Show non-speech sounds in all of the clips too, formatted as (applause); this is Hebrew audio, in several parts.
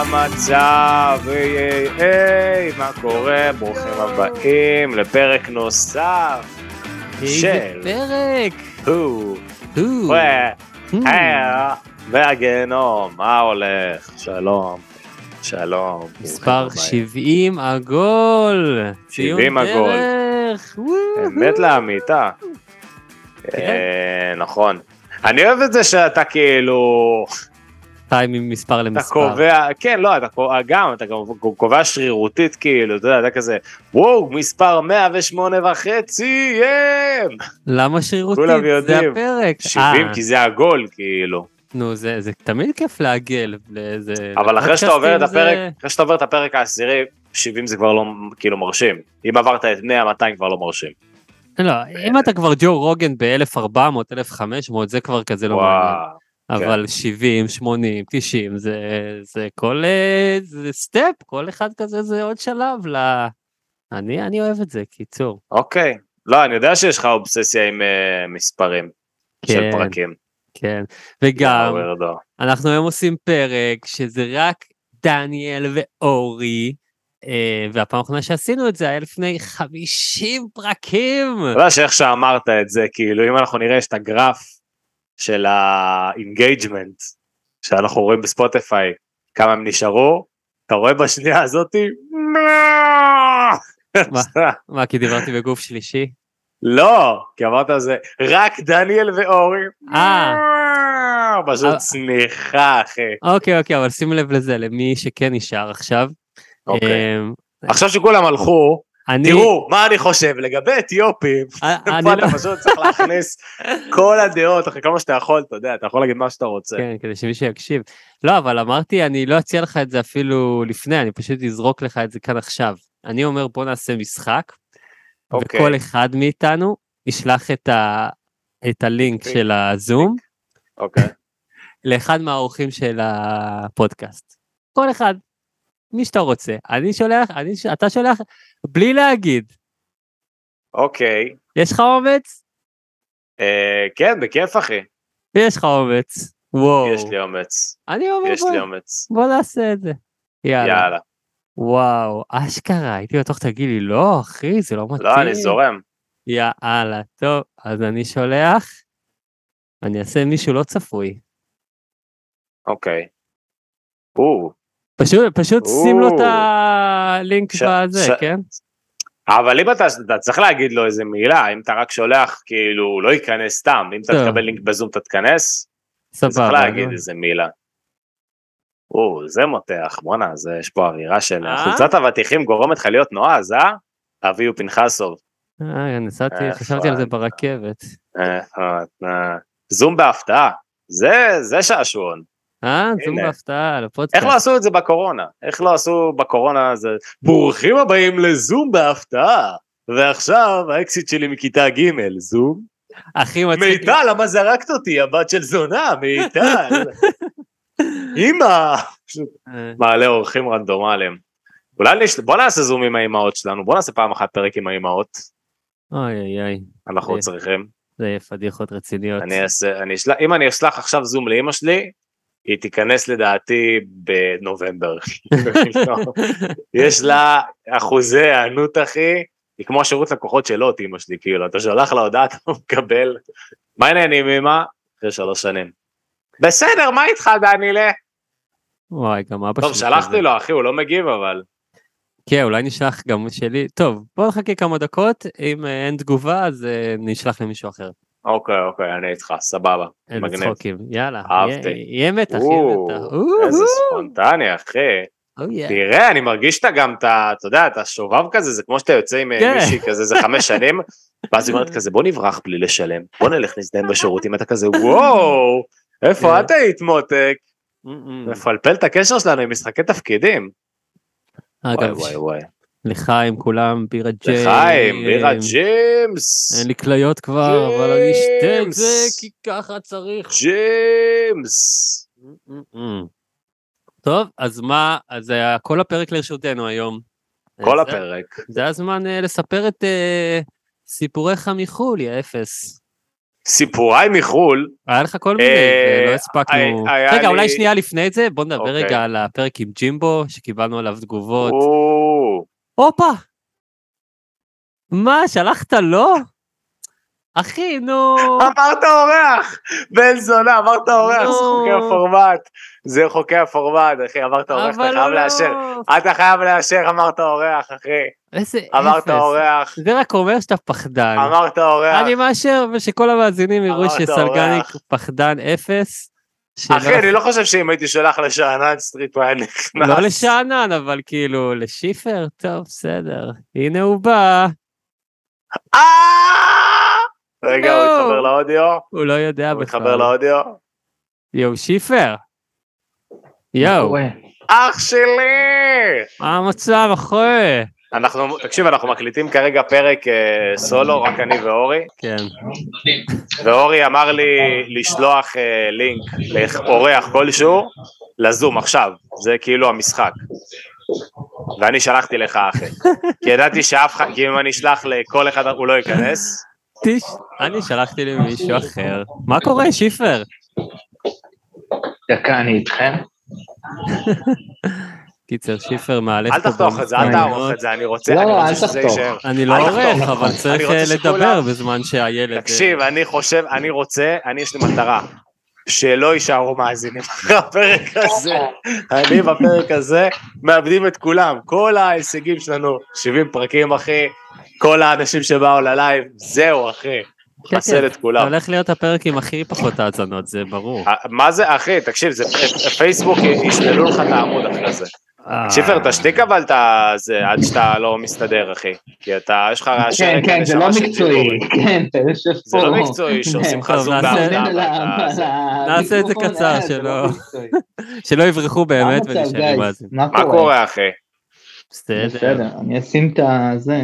המצב? היי היי מה קורה? ברוכים הבאים לפרק נוסף של פרק! הו הו. והגיהנום, מה הולך? שלום, שלום. מספר ברוכים הבאים. 70 עגול! 70 עגול. אמת לאמיתה. אה, נכון. אני אוהב את זה שאתה כאילו, טיים עם מספר אתה למספר. קובע, כן, לא, אתה קובע, גם, אתה קובע שרירותית, כאילו, אתה יודע, אתה כזה, וואו, מספר 108 וחצי, ים! למה שרירותית? כולם זה יודעים. הפרק. 70, אה, כי זה עגול, כאילו. נו, זה זה תמיד כיף לעגל. לאיזה- אבל אחרי שאתה עובר את הפרק, זה- אחרי שאתה עובר את הפרק העשירי, 70 זה כבר לא, כאילו, מרשים. אם עברת את 100, 200 כבר לא מרשים. לא, אם אתה כבר ג'ו רוגן ב-1400, 1500, זה כבר כזה לא מעניין. וואו. אבל 70, 80, 90, זה, זה כל אה, זה סטפ, כל אחד כזה זה עוד שלב ל... אני, אני אוהב את זה, קיצור. אוקיי. לא, אני יודע שיש לך אובססיה עם אה, מספרים של כן, פרקים. כן. וגם. אנחנו היום עושים פרק שזה רק דניאל ואורי, אה, והפעם האחרונה שעשינו את זה היה לפני 50 פרקים. אתה יודע שאיך שאמרת את זה, כאילו, אם אנחנו נראה את הגרף של ה engagement שאנחנו רואים בספוטיפיי, כמה הם נשארו, אתה רואה בשנייה הזאתי, מה, כי דיברתי בגוף שלישי? לא, כי אמרת זה, רק דניאל ואורי, אה. פשוט צניחה, אחי. אוקיי, אוקיי, אבל שים לב לזה, למי שכן נשאר עכשיו. אוקיי. אמ, עכשיו שכולם הלכו, אני... תראו מה אני חושב לגבי אתיופים, אה, (laughs) אני לא- פשוט צריך להכניס כל הדעות, אחי, כל מה שאתה יכול, אתה יודע, אתה יכול להגיד מה שאתה רוצה. כן, כדי שמישהו יקשיב. לא, אבל אמרתי, אני לא אציע לך את זה אפילו לפני, אני פשוט אזרוק לך את זה כאן עכשיו. אני אומר, בוא נעשה משחק, אוקיי. וכל אחד מאיתנו ישלח את, ה... את הלינק אוקיי. של הזום אוקיי. (laughs) לאחד מהאורחים של הפודקאסט. כל אחד, מי שאתה רוצה. אני שולח, אני, ש- אתה שולח בלי להגיד. אוקיי. יש לך אומץ? אה, כן, בכיף אחי. יש לך אומץ. וואו. יש לי אומץ. אני אומר, יש בוא, לי אומץ. בוא נעשה את זה. יאללה. יאללה. וואו, אשכרה, הייתי בטוח תגיד לי, לא, אחי, זה לא מתאים. לא, אני זורם. יאללה, טוב, אז אני שולח, אני אעשה מישהו לא צפוי. אוקיי. או, פשוט, פשוט שים לו את או. הלינק ש- בזה, ש- כן? אבל אם אתה, אתה צריך להגיד לו איזה מילה, אם אתה רק שולח, כאילו, הוא לא ייכנס סתם, אם אתה טוב. תקבל לינק בזום אתה תיכנס, סבבה. צריך להגיד. איזה מילה. או, זה מותח, בואנה, זה- יש פה אווירה של... אה? חולצת אבטיחים גורמת לך להיות נועז, אה? אביהו פנחסוב. אה, נסעתי, אה, חשבתי על זה. ברכבת. אה, אה. זום בהפתעה, זה, זה שעשועון. אה, זום. בהפתעה, איך לפודקאסט. לא עשו את זה בקורונה? איך לא עשו בקורונה זה... ברוכים הבאים לזום בהפתעה. ועכשיו האקסיט שלי מכיתה ג' זום. הכי מצחיק. מיטל, למה זרקת אותי? הבת של זונה, מיטל. (laughs) אמא. אה, מעלה אורחים רנדומליים. אולי נש... בוא נעשה זום עם האימהות שלנו, בוא נעשה פעם אחת פרק עם האימהות. אוי אוי אוי, אנחנו. צריכים. זה יהיה פדיחות רציניות. אני אעשה, אני אשלח, אם אני אשלח עכשיו זום לאימא שלי, היא תיכנס לדעתי בנובמבר. (laughs) יש לה אחוזי היענות אחי, היא כמו השירות לקוחות של לוט אימא שלי, כאילו, אתה שולח לה הודעה, (laughs) אתה לא מקבל. מה העניינים אמא? אחרי שלוש שנים. בסדר, מה איתך דניאלה? וואי, גם אבא טוב, שלי שלחתי כזה. לו אחי, הוא לא מגיב אבל. כן, אולי נשלח גם שלי. טוב, בוא נחכה כמה דקות, אם אה, אין תגובה אז אה, נשלח למישהו אחר. אוקיי, אוקיי, אני איתך, סבבה. אין מגניב. צחוקים, יאללה. אהבתי. יהיה- מתח, יהיה מתח. איזה ספונטני, אחי. יא. תראה, אני מרגיש שאתה גם, אתה יודע, אתה שובב כזה, זה כמו שאתה יוצא עם אה, כן. מישהי כזה, זה חמש (laughs) שנים, ואז היא אומרת כזה, בוא נברח בלי לשלם, בוא נלך נזדיין בשירותים, אתה כזה, וואו, איפה כן. את היית מותק? מפלפל את הקשר שלנו עם משחקי תפקידים. וואי וואי וואי. לחיים כולם, בירה ג'יימס. לחיים, בירה ג'יימס. אין לי כליות כבר, אבל אני אשתה את זה ג'יימס. כי ככה צריך. ג'יימס. טוב, אז מה, אז אה, כל הפרק לרשותנו היום. כל זה- הפרק. זה הזמן אה, לספר את אה, סיפוריך מחו"ל, יא אפס. סיפוריי מחו"ל, היה לך כל מיני, אה, ולא הספקנו. היה- היה רגע, אולי לי- שנייה לפני זה, בוא נדבר אוקיי. רגע על הפרק עם ג'ימבו, שקיבלנו עליו תגובות. הופה! מה, שלחת לו? אחי, נו. אמרת אורח, בן זונה, אמרת אורח, זה. חוקי הפורמט, זה חוקי הפורמט, אחי, אמרת אורח, אתה חייב לא. לאשר, אתה חייב לאשר, אמרת אורח, אחי, איזה אמרת אפס. אורח, זה רק אומר שאתה פחדן. אמרת אורח, אני מאשר, ושכל המאזינים יראו אמרת שסלגניק. פחדן אפס. אחי, אני לא חושב שאם הייתי שולח לשאנן סטריט הוא היה נכנס, לא לשאנן, אבל כאילו, לשיפר? טוב, בסדר. הנה הוא בא, אה! רגע, הוא לא. התחבר לאודיו, הוא לא יודע הוא. התחבר לאודיו, יואו, שיפר. יואו, אח שלי! מה המצב, אחי? אנחנו, תקשיב, אנחנו מקליטים כרגע פרק אה, סולו, רק אני ואורי, כן. ואורי אמר לי לשלוח אה, לינק לאורח כלשהו לזום עכשיו, זה כאילו המשחק. ואני שלחתי לך אחי, כי ידעתי שאף אחד, כי אם אני אשלח לכל אחד הוא לא ייכנס. טיש, אני שלחתי למישהו אחר. מה קורה, שיפר? דקה, אני איתכם. (laughs) קיצר, שיפר מאלף אל תחתוך את זה, אל. תערוך את זה, אני רוצה, לא, אני לא, רוצה אל שזה תחתוך. יישאר. אני לא עורך. אבל צריך אה, שכולם- לדבר בזמן שהילד... אה, תקשיב, אני חושב, אני רוצה, אני יש לי מטרה, שלא יישארו מאזינים אחרי הפרק הזה. אני בפרק הזה מאבדים את כולם, כל ההישגים שלנו, 70 פרקים אחי, כל האנשים שבאו ללייב, זהו אחי, כן, חסל כן. את כולם. הולך להיות הפרק עם הכי פחות האזנות, זה ברור. מה זה אחי, תקשיב, זה פייסבוק ישללו לך את העמוד אחרי זה. אה, שיפר, תשתיק אבל את זה עד שאתה לא מסתדר אחי, כי אתה, יש לך רעשי כן, רקע כן, זה לא מקצועי. כן, אתה. זה לא מקצועי שעושים לך טוב, זום נעשה- בעבודה. נעשה את זה קצר, אה, שלא- לא. (laughs) שלא יברחו באמת ונשאר גייז? מאזין. מה מה קורה אחי? בסדר, אני אשים את הזה,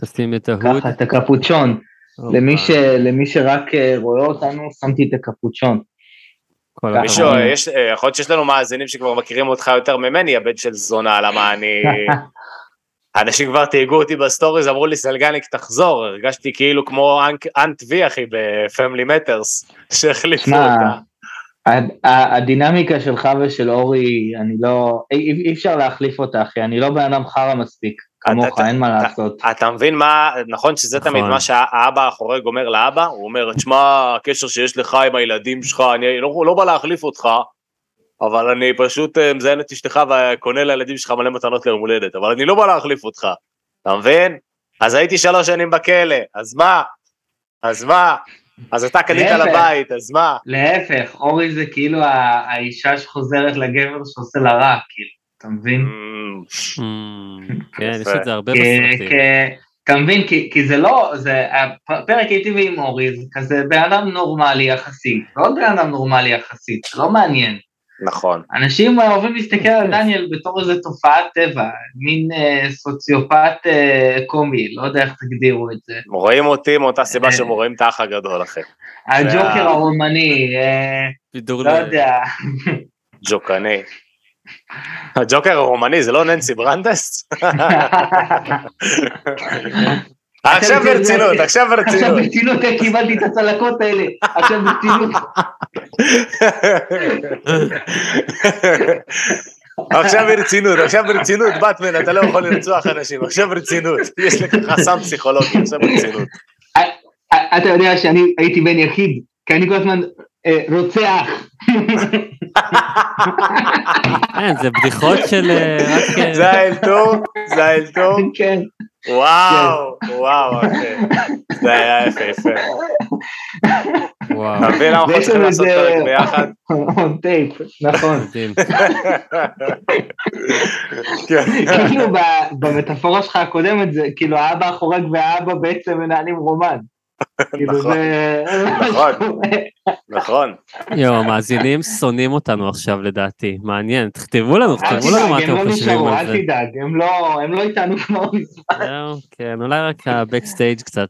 תשים את ה hood. ככה, את הקפוצ'ון. למי שרק אה, רואה אותנו, שמתי את הקפוצ'ון. מישהו, הכבוד. יש, אה, יכול להיות שיש לנו מאזינים שכבר מכירים אותך יותר ממני, הבן של זונה, למה אני... (laughs) אנשים כבר תייגו אותי ב stories, אמרו לי, סלגניק, תחזור, הרגשתי כאילו כמו Aunt Viv, אחי, ב Family Matters, (laughs) שהחליפו אותה. הדינמיקה שלך ושל אורי, אני לא, אי אפשר להחליף אותה, אחי, אני לא בן אדם חרא מספיק, כמוך, אין מה לעשות. אתה מבין מה, נכון שזה נכון. תמיד מה שהאבא החורג אומר לאבא, הוא אומר, תשמע, הקשר שיש לך עם הילדים שלך, אני לא, לא בא להחליף אותך, אבל אני פשוט אה, מזיין את אשתך וקונה לילדים שלך מלא מתנות ליום הולדת, אבל אני לא בא להחליף אותך, אתה מבין? אז הייתי שלוש שנים בכלא, אז מה? אז מה? אז אתה קנית. לבית, אז מה? להפך, אורי זה כאילו האישה שחוזרת לגבר שעושה לה רע, כאילו, אתה מבין? אמ, אמ, כן, יש. את זה הרבה בסרטים. אתה מבין? כי, כי זה לא, זה, הפרק הייתי עם אורי, זה כזה בן אדם נורמלי יחסית, לא בן אדם נורמלי יחסית, זה לא מעניין. נכון. אנשים אוהבים להסתכל על דניאל בתור איזה תופעת טבע, מין אה, סוציופט אה, קומי, לא יודע איך תגדירו את זה. רואים אותי מאותה סיבה אה. שהם רואים את האח הגדול, אחי. הג'וקר הרומני, אה, לא יודע, ג'וקני. הג'וקר הרומני זה לא ננסי ברנדס? עכשיו ברצינות, עכשיו עכשיו ברצינות. ברצינות, אה, קיבלתי את הצלקות האלה, עכשיו ברצינות. עכשיו ברצינות, עכשיו ברצינות, באטמן, אתה לא יכול לרצוח אנשים, עכשיו ברצינות. יש לך חסם פסיכולוגי, עכשיו ברצינות. אה, אתה יודע שאני הייתי בן יחיד, כי אני כל הזמן אה, רוצח. כן, זה בדיחות של... אה, רק, אה, זה האלתור, זה האלתור. (laughs) כן. וואו, וואו. זה היה יפה, יפה. וואו, אתה מבין למה אנחנו צריכים לעשות פרק ביחד? און טייפ, נכון. מדהים. כן. כאילו ב- במטאפורה שלך הקודמת זה כאילו האבא החורג והאבא בעצם מנהלים רומן. כאילו נכון. נכון. (laughs) נכון. יואו, המאזינים שונאים אותנו עכשיו לדעתי, מעניין, תכתבו לנו, אל תכתבו לנו מה תדאג, הם אתם לא חושבים על אל זה. תדאג, הם לא הם לא איתנו כבר מזמן. כן, אולי רק ה backstage קצת.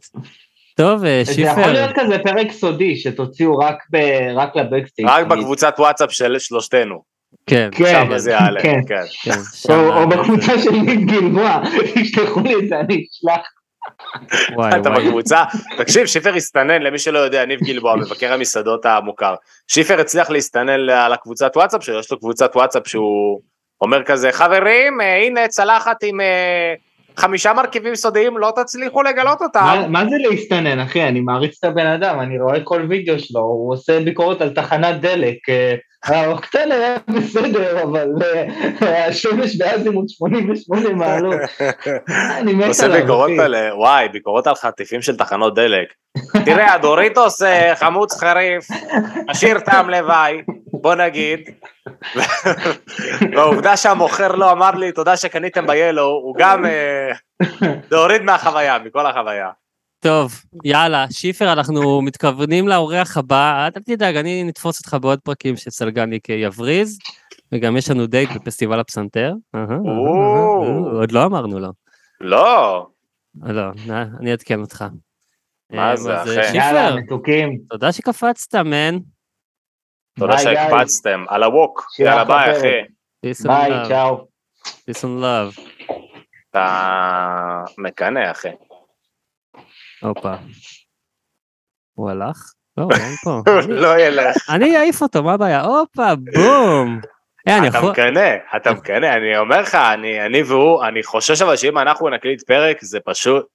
טוב, אה, זה יכול שיפר, להיות כזה פרק סודי שתוציאו רק ל backstage. רק. בקבוצת וואטסאפ של שלושתנו. כן, כן, שם זה יעלה. כן. כן. כן, או. בקבוצה של גלבוע, (laughs) תשלחו לי את זה, אני אשלח. וואי אתה וואי, בקבוצה, תקשיב, שיפר הסתנן, למי שלא יודע, ניב גלבוע, מבקר המסעדות המוכר. שיפר הצליח להסתנן על הקבוצת וואטסאפ שלו, יש לו קבוצת וואטסאפ שהוא אומר כזה, חברים, אה, הנה צלחת עם אה, חמישה מרכיבים סודיים, לא תצליחו לגלות אותם. מה- מה זה להסתנן, אחי? אני מעריץ את הבן אדם, אני רואה כל וידאו שלו, הוא עושה ביקורת על תחנת דלק. אה, האוקטן היה בסדר, אבל אה, השמש באזימות 88 מעלות. (laughs) אני מת עושה עליו, ביקורות אחי. על, וואי, ביקורות על חטיפים של תחנות דלק. תראה, הדוריטוס אה, חמוץ חריף, עשיר טעם לוואי, בוא נגיד. והעובדה שהמוכר לא אמר לי, תודה שקניתם ב-Yellow, הוא גם, אה, (laughs) זה הוריד מהחוויה, מכל החוויה. טוב, יאללה, שיפר, אנחנו מתכוונים לאורח הבא, אל תדאג, אני נתפוס אותך בעוד פרקים שסלגניק יבריז, וגם יש לנו דייט בפסטיבל הפסנתר. עוד לא אמרנו לו. לא, לא, אני אעדכן אותך. מה אה, זה, אחי? אה, יאללה, שיפר. תודה שקפצת, מן. תודה. שהקפצתם, על הווק, יאללה ביי. אחי. ביי, love. צ'או. Peace and love. אתה מקנא אחי. הופה. הוא הלך? לא, הוא אין פה. (laughs) לא ילך. אני אעיף אותו, מה הבעיה? הופה, בום. (laughs) אה, אתה. מקנא, אתה מקנא, אני אומר לך, אני, והוא, אני חושש אבל שאם אנחנו נקליט פרק זה פשוט,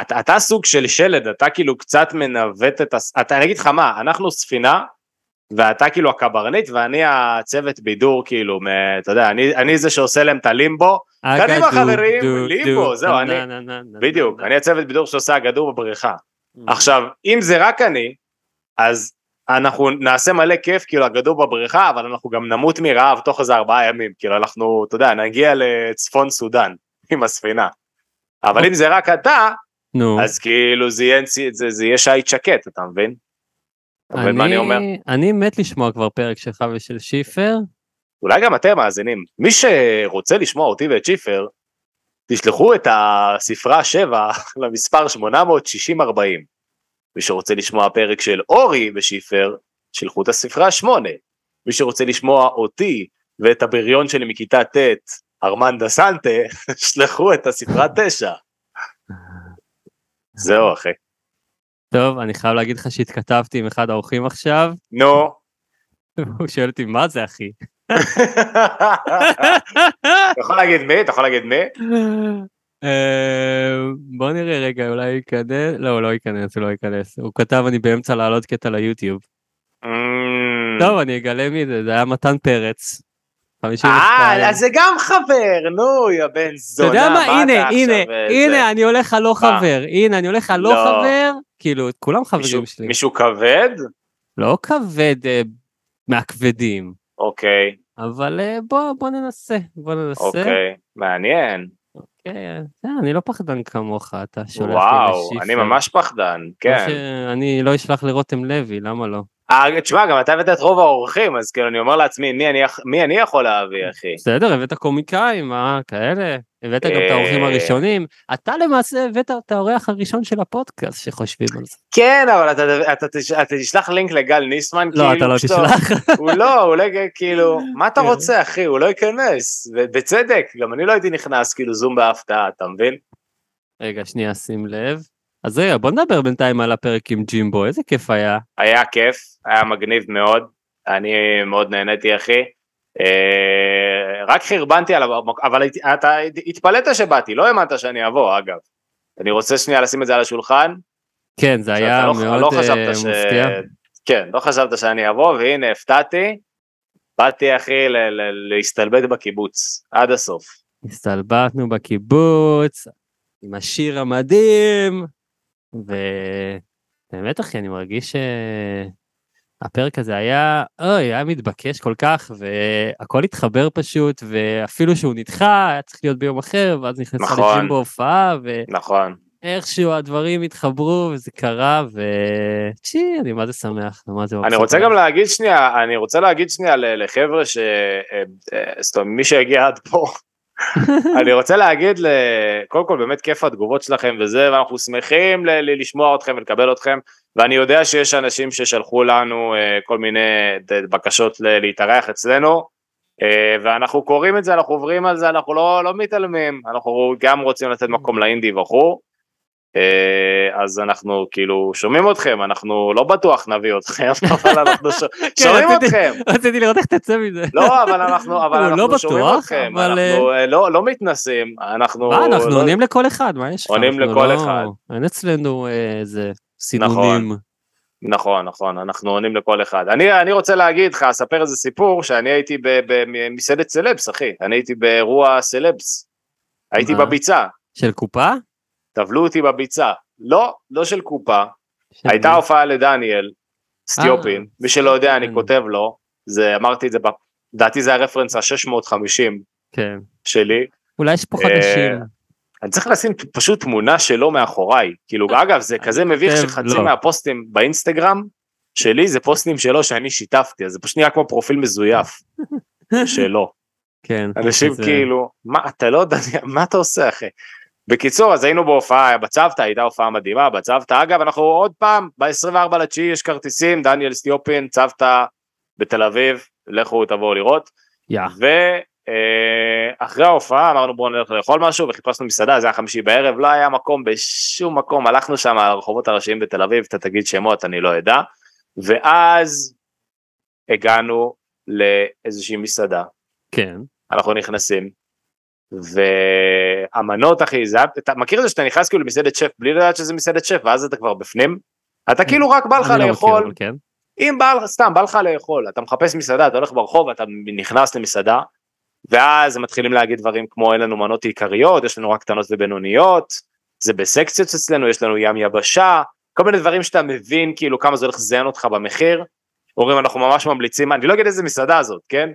אתה, סוג של שלד, אתה כאילו קצת מנווט את, הס... אתה, אני אגיד לך מה, אנחנו ספינה, ואתה כאילו הקברניט, ואני הצוות בידור, כאילו, מ, אתה יודע, אני, אני זה שעושה להם את הלימבו, קדימה, חברים, דו, לימבו, דו, זהו, נה, אני- נה, נה, נה, בדיוק, אני הצוות בידור שעושה הגדור בבריכה. נה. עכשיו, אם זה רק אני, אז אנחנו נעשה מלא כיף, כאילו, הגדור בבריכה, אבל אנחנו גם נמות מרעב תוך איזה ארבעה ימים, כאילו, אנחנו, אתה יודע, נגיע לצפון סודאן (laughs) עם הספינה. אבל אם זה רק אתה, נו, אז כאילו זה יהיה, זה, זה יהיה שייט שקט, אתה מבין? מה אני אומר? אני מת לשמוע כבר פרק שלך ושל שיפר. אולי גם אתם מאזינים. מי שרוצה לשמוע אותי ואת שיפר, תשלחו את הספרה 7 (laughs) למספר 86040. מי שרוצה לשמוע פרק של אורי ושיפר, שלחו את הספרה 8. מי שרוצה לשמוע אותי ואת הבריון שלי מכיתה ט', ארמן דה סנטה, (laughs) שלחו את הספרה 9. (laughs) זהו אחי. טוב, אני חייב להגיד לך שהתכתבתי עם אחד האורחים עכשיו, נו. הוא שואל אותי, מה זה אחי? אתה יכול להגיד מי? אתה יכול להגיד מי? אה, בוא נראה רגע, אולי ייכנס, לא, הוא לא ייכנס, הוא לא ייכנס. הוא כתב, אני באמצע לעלות קטע ליוטיוב. Mm. טוב, אני אגלה מי זה, זה היה מתן פרץ. 52. אה, אז זה גם חבר, נו, יא בן אתה זונה, יודע מה, אתה הנה, עכשיו, הנה, אה, הנה, זה? אני הולך הלא חבר, הנה, אני הולך הלא לא. חבר, כאילו, כולם מישהו- חברים שלי. מישהו כבד? לא כבד אה, מהכבדים, אוקיי, אבל אה, בוא, בוא ננסה, בוא ננסה. אוקיי, מעניין. כן, אה, אני לא פחדן כמוך, אתה שולח לי וואו, לשיפר. אני ממש פחדן, כן. אני לא אשלח לרותם לוי, למה לא? אה, תשמע, גם אתה הבאת את רוב האורחים, אז כאילו אני אומר לעצמי, מי אני מי אני יכול להביא, אחי? בסדר, הבאת קומיקאים, אה, כאלה. הבאת גם את האורחים אה. הראשונים. אתה למעשה הבאת את האורח הראשון של הפודקאסט שחושבים על זה. כן, אבל אתה- אתה תש- אתה תשלח לינק לגל ניסמן, לא, כאילו, אתה לא פשוט- תשלח. הוא לא, הוא לא, כאילו, מה אתה כן. רוצה, אחי? הוא לא ייכנס, ובצדק, גם אני לא הייתי נכנס, כאילו, זום בהפתעה, אתה מבין? רגע, שנייה, שים לב. אז רגע, בוא נדבר בינתיים על הפרק עם ג'ימבו, איזה כיף היה. היה כיף, היה מגניב מאוד, אני מאוד נהניתי אחי. אה, רק חרבנתי עליו, אבל אתה התפלאת שבאתי, לא האמנת שאני אבוא אגב. אני רוצה שנייה לשים את זה על השולחן. כן, זה היה לא- מאוד לא אה, חשבת ש- מפתיע. כן, לא חשבת שאני אבוא, והנה הפתעתי. באתי אחי ל- ל- להסתלבט בקיבוץ, עד הסוף. הסתלבטנו בקיבוץ, עם השיר המדהים, באמת אחי, אני מרגיש שהפרק הזה היה, אוי, היה מתבקש כל כך, והכל התחבר פשוט, ואפילו שהוא נדחה, היה צריך להיות ביום אחר, ואז נכנסה נכון. לג'ים בהופעה, נכון. ואיכשהו הדברים התחברו, וזה קרה, וצ'י, אני מה זה שמח, מה זה אני רוצה. גם להגיד שנייה, אני רוצה להגיד שנייה לחבר'ה ש... אה, אה, זאת אומרת, מי שהגיע עד פה, (laughs) אני רוצה להגיד. קודם כל באמת כיף התגובות שלכם וזה, ואנחנו שמחים לשמוע אתכם ולקבל אתכם, ואני יודע שיש אנשים ששלחו לנו אה, כל מיני בקשות להתארח אצלנו, אה, ואנחנו קוראים את זה, אנחנו עוברים על זה, אנחנו לא, לא מתעלמים, אנחנו גם רוצים לתת מקום לאינדי וכו'. אה, אז אנחנו כאילו שומעים אתכם, אנחנו לא בטוח נביא אתכם, (laughs) אבל אנחנו. שומעים כן, רציתי- אתכם. רציתי לראות איך תצא מזה. לא, אבל אנחנו, לא שומעים אתכם, אנחנו אה, לא, לא מתנסים, אנחנו... מה, אנחנו לא- עונים לכל אחד, מה יש לך? עונים לכל אחד. אין אצלנו אה, איזה סינונים. נכון, נכון, אנחנו עונים לכל אחד. אני, אני רוצה להגיד לך, אספר איזה סיפור, שאני הייתי במסעדת סלבס, אחי, אני הייתי באירוע סלבס, הייתי? בביצה, של קופה? טבלו אותי בביצה. לא, לא של קופה, של הייתה? הופעה לדניאל, סטיופין, אה, מי שלא יודע אני כן. כותב לו, זה אמרתי את זה, לדעתי זה הרפרנס ה-650 כן. שלי, אולי יש פה אה, חדשים. אני צריך לשים פשוט תמונה שלו מאחוריי, כאילו אגב זה כזה מביך כותב, שחצי לא. מהפוסטים באינסטגרם שלי זה פוסטים שלו שאני שיתפתי, אז זה פשוט נראה כמו פרופיל מזויף (laughs) שלו, כן. אנשים זה- כאילו, מה אתה לא יודע, מה אתה עושה אחי? בקיצור אז היינו בהופעה בצוותא הייתה הופעה מדהימה בצוותא אגב אנחנו עוד פעם ב-24 לתשיעי יש כרטיסים דניאל סטיופין צוותא בתל אביב לכו תבואו לראות יא. ואחרי ההופעה אמרנו בואו נלך לאכול משהו וחיפשנו מסעדה זה היה חמישי בערב לא היה מקום בשום מקום הלכנו שם על הרחובות הראשיים בתל אביב אתה תגיד שמות אני לא אדע ואז הגענו לאיזושהי מסעדה כן. אנחנו נכנסים והמנות אחי זה אתה מכיר את זה שאתה נכנס כאילו למסעדת שף בלי לדעת שזה מסעדת שף ואז אתה כבר בפנים אתה כאילו רק בא לך לא לאכול כן. אם בא לך, סתם בא לך לאכול, אתה מחפש מסעדה, אתה הולך ברחוב, אתה נכנס למסעדה, ואז מתחילים להגיד דברים כמו אין לנו מנות עיקריות, יש לנו רק קטנות ובינוניות, זה בסקציות אצלנו, יש לנו ים יבשה, כל מיני דברים שאתה מבין כאילו כמה זה הולך לזיין אותך במחיר, אומרים אנחנו ממש ממליצים, אני לא אגיד איזה מסעדה זאת, כן?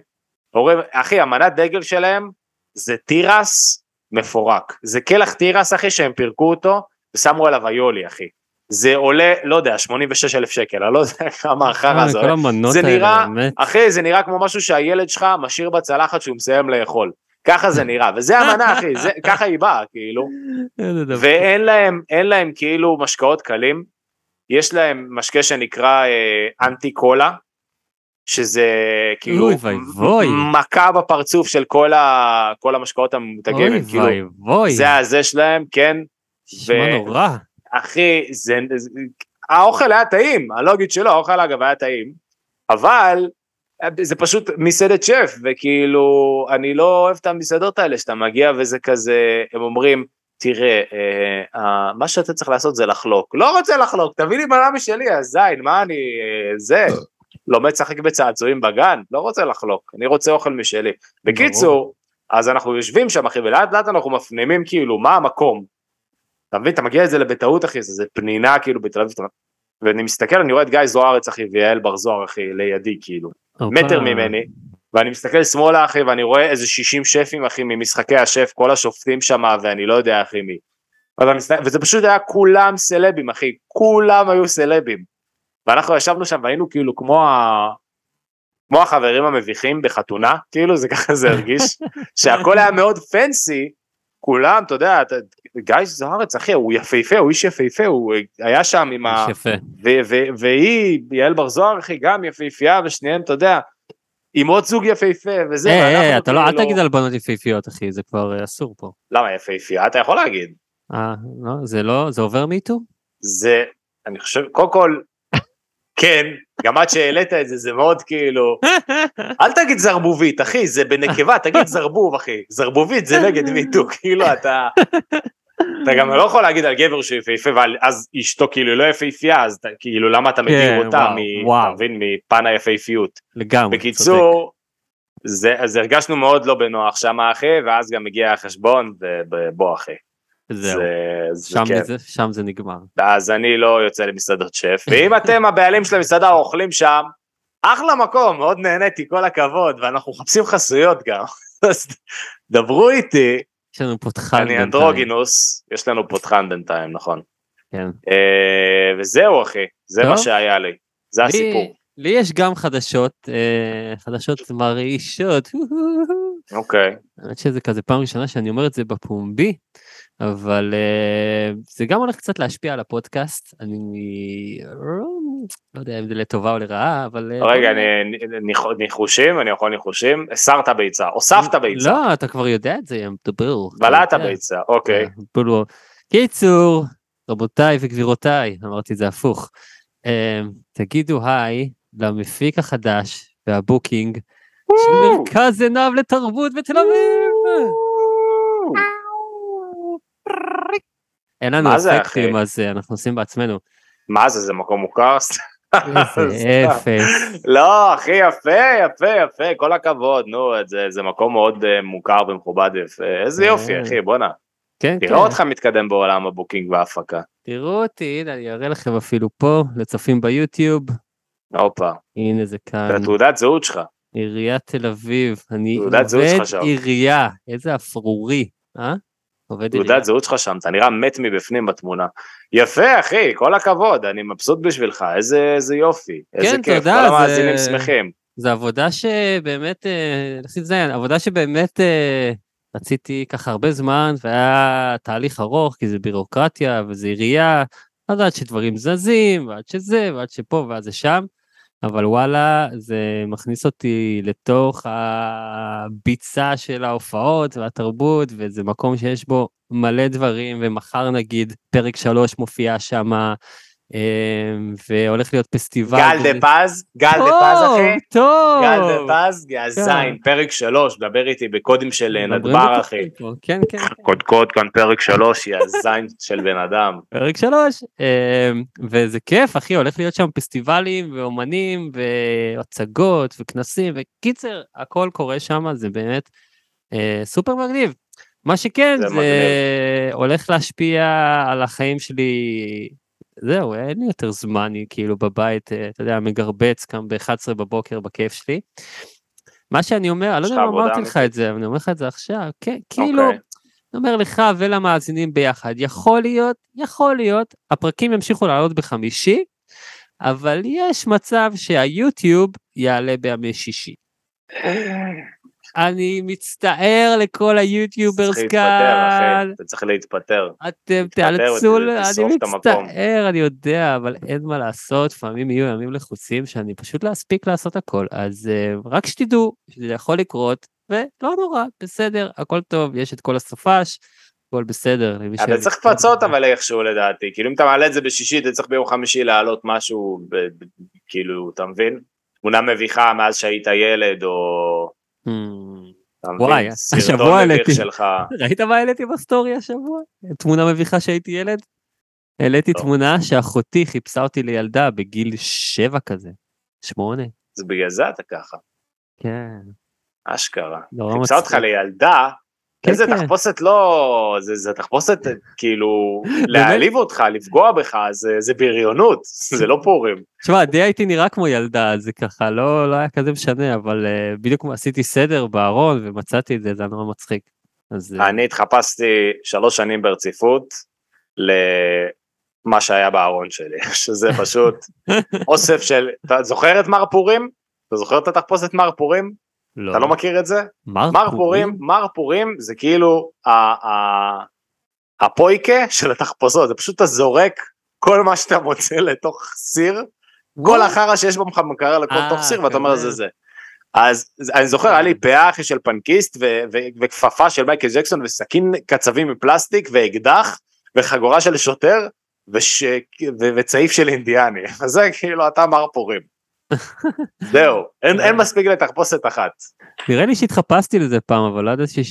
אומרים, אחי, המנת דגל שלהם זה תירס מפורק, זה קלח תירס אחי שהם פירקו אותו ושמו עליו איולי אחי. זה עולה, לא יודע, 86 אלף שקל, אני לא יודע (laughs) כמה החרא זה אה, כל עולה. זה נראה- באמת. אחי, זה נראה כמו משהו שהילד שלך משאיר בצלחת שהוא מסיים לאכול. ככה זה נראה, וזה המנה, אחי, זה, (laughs) ככה היא באה, כאילו. ואין להם, אין להם כאילו משקאות קלים, יש להם משקה שנקרא אה, אנטי קולה, שזה כאילו אוי ואבוי. מכה בפרצוף של כל, ה, כל המשקאות הממותגים, אוי כאילו, ואבוי. זה הזה שלהם, כן, נשמע נורא. אחי, זה, זה, האוכל היה טעים, אני לא אגיד שלא, האוכל אגב היה טעים, אבל זה פשוט מסעדת שף, וכאילו, אני לא אוהב את המסעדות האלה שאתה מגיע וזה כזה, הם אומרים, תראה, אה, אה, מה שאתה צריך לעשות זה לחלוק. לא רוצה לחלוק, תביא לי מנה משלי, הזין, מה אני, אה, זה, לומד לשחק בצעצועים בגן, לא רוצה לחלוק, אני רוצה אוכל משלי. בקיצור, אז אנחנו יושבים שם, אחי, ולאט לאט אנחנו מפנימים כאילו, מה המקום. אתה מבין, אתה מגיע לזה בטעות, אחי, זה, זה פנינה כאילו בתל אביב, ואני מסתכל, אני רואה את גיא זוארץ, אחי, ויעל בר זוהר, אחי, לידי, כאילו. מטר הופה. ממני, ואני מסתכל שמאלה אחי ואני רואה איזה 60 שפים אחי ממשחקי השף, כל השופטים שם ואני לא יודע אחי מי. וזה פשוט היה כולם סלבים אחי, כולם היו סלבים. ואנחנו ישבנו שם והיינו כאילו כמו ה... כמו החברים המביכים בחתונה, כאילו זה ככה זה הרגיש, (laughs) שהכל היה מאוד פנסי, כולם, אתה יודע, אתה- גיא זוארץ אחי, הוא יפהפה, הוא איש יפהפה, הוא היה שם עם ה... יפה. והיא, יעל בר זוהר אחי, גם יפהפייה, ושניהם, אתה יודע, עם עוד זוג יפהפה, וזה, היי, היי, ואנחנו אתה לא, אל כאילו- תגיד על בנות יפהפיות, אחי, זה כבר אה, אסור פה. למה יפהפייה? אתה יכול להגיד. אה, לא, זה לא, זה עובר מיטו? זה, אני חושב, קודם כל, כן, גם עד שהעלית את זה, זה מאוד כאילו, (laughs) אל תגיד זרבובית, אחי, זה בנקבה, תגיד זרבוב, אחי. זרבובית זה נגד מיטו, (laughs) כאילו אתה... אתה גם לא יכול להגיד על גבר שהוא יפהפה, ואז אשתו כאילו לא יפהפייה, אז כאילו למה אתה מדיר כן, אותה, מ-. אתה מבין, מפן היפהפיות. לגמרי. בקיצור, זה, אז הרגשנו מאוד לא בנוח שם אחי, ואז גם הגיע החשבון, ובוא אחי. זהו, זה, זה שם. זה- שם זה נגמר. אז אני לא יוצא למסעדות שף, ואם אתם הבעלים של המסעדה או אוכלים שם, אחלה מקום, מאוד נהניתי, כל הכבוד, ואנחנו מחפשים חסויות גם. (laughs) אז דברו איתי, יש לנו פותחן אני בינתיים. אנדרוגינוס, יש לנו פותחן בינתיים, נכון. כן. אה, וזהו אחי, זה טוב. מה שהיה לי, זה לי- הסיפור. לי יש גם חדשות, אה, חדשות מרעישות. אוקיי, האמת שזה כזה פעם ראשונה שאני אומר את זה בפומבי, אבל אה, זה גם הולך קצת להשפיע על הפודקאסט. אני לא יודע אם זה לטובה או לרעה, אבל... אה, רגע, אני- ניח- ניחושים, אני יכול ניחושים? הסרת ביצה, הוספת ביצה, לא, אתה כבר יודע את זה, ים מדבר. בלעת. ביצה, אוקיי. אה. קיצור, רבותיי וגבירותיי, אמרתי את זה הפוך. תגידו היי למפיק החדש והבוקינג של מרכז עיניו לתרבות בתל אביב. אין לנו זה, אפקטים? אז אה, אנחנו עושים בעצמנו. מה זה, זה מקום מוכר? (laughs) איזה. אפס. לא, אחי, יפה, יפה, יפה, כל הכבוד, נו, זה, זה מקום מאוד אה, מוכר ומכובד ויפה, איזה יופי, אה. אחי, בואנה, כן, כן. תראה אותך מתקדם בעולם ה booking וההפקה. תראו אותי, הנה, אני אראה לכם אפילו פה, לצופים ביוטיוב. הופה, הנה זה זה כאן. התעודת זהות שלך, עיריית תל אביב, אני תעודת עובד. עירייה, איזה אפרורי, אה? תעודת זהות שלך שם, אתה נראה מת מבפנים בתמונה. יפה, אחי, כל הכבוד, אני מבסוט בשבילך, איזה, איזה יופי, איזה כן, כיף, תודה, כל זה- המאזינים שמחים. זו עבודה שבאמת, אה, נשים זין, עבודה שבאמת אה, רציתי ככה הרבה זמן, והיה תהליך ארוך, כי זה בירוקרטיה וזה עירייה, אז עד שדברים זזים, ועד שזה, ועד שפה, ועד זה שם, אבל וואלה, זה מכניס אותי לתוך הביצה של ההופעות והתרבות, וזה מקום שיש בו מלא דברים, ומחר נגיד פרק שלוש מופיע שמה, והולך להיות פסטיבל. גל דה פז, גל דה פז, אחי. טוב. גל דה פז, יא זין, פרק שלוש, דבר איתי בקודים של אה, נדבר, אחי. כן, כן, כן. קודקוד כאן פרק שלוש, יא (laughs) זין של בן אדם. פרק שלוש, אמ, וזה כיף, אחי, הולך להיות שם פסטיבלים ואומנים והצגות וכנסים, וקיצר, הכל קורה שם, זה באמת אה, סופר מגניב. מה שכן, זה זה. הולך להשפיע על החיים שלי, זהו, אין לי יותר זמן, אני כאילו בבית, אה, אתה יודע, מגרבץ קם ב-11 בבוקר בכיף שלי. מה שאני אומר, אני לא יודע אם אמרתי לך. את זה, אבל אני אומר לך את זה עכשיו, כן, כאילו, אוקיי. אני אומר לך ולמאזינים ביחד, יכול להיות, יכול להיות, הפרקים ימשיכו לעלות בחמישי, אבל יש מצב שהיוטיוב יעלה בימי שישי. אני מצטער לכל היוטיוברס כאן, אתה צריך להתפטר. אתם תיאלצו, אני. מצטער, אני יודע, אבל אין מה לעשות, לפעמים יהיו ימים לחוצים שאני פשוט לא אספיק לעשות הכל, אז uh, רק שתדעו שזה יכול לקרות, ולא נורא, בסדר, הכל טוב, יש את כל הסופש, הכל בסדר. ש- צריך לפצות אבל איכשהו לדעתי, כאילו אם אתה מעלה את זה בשישי, אתה צריך ביום חמישי להעלות משהו, כאילו, אתה מבין? תמונה מביכה מאז שהיית ילד, או... וואי? השבוע העליתי. ראית מה העליתי בסטורי השבוע? תמונה מביכה שהייתי ילד? העליתי לא. תמונה שאחותי חיפשה אותי לילדה בגיל שבע כזה, שמונה. אז בגלל זה אתה ככה, כן. אשכרה. נורא חיפשה אותך. לילדה, איזה כן. תחפושת לא... זה זה תחפושת כאילו (laughs) להעליב אותך, לפגוע בך, זה- זה בריונות, זה לא פורים. תשמע, די הייתי נראה כמו ילדה, זה ככה לא, לא היה כזה משנה, אבל uh, בדיוק עשיתי סדר בארון ומצאתי את זה, זה היה נורא מצחיק. אז אה, אני התחפשתי שלוש שנים ברציפות למה שהיה בארון שלי, (laughs) שזה פשוט (laughs) אוסף של, אתה זוכר את מר פורים? אתה זוכר את התחפושת מר פורים? לא. אתה לא מכיר את זה? מר מר פורים, מר פורים זה כאילו ה- ה- הפויקה של התחפושות, זה פשוט אתה זורק כל מה שאתה מוצא לתוך סיר, כל החרא שיש במקרר לכל אה, תוך סיר ואתה אומר. זה זה. אז אז אני זוכר היה לי פאה אחי של פנקיסט ו- ו- וכפפה של מייקל ג'קסון וסכין קצבים מפלסטיק ואקדח וחגורה של שוטר וש... ו- וצעיף של אינדיאני (laughs) אז זה כאילו אתה מר פורים. זהו אין, אין מספיק לתחפושת אחת. נראה לי שהתחפשתי לזה פעם, אבל לא ידעתי.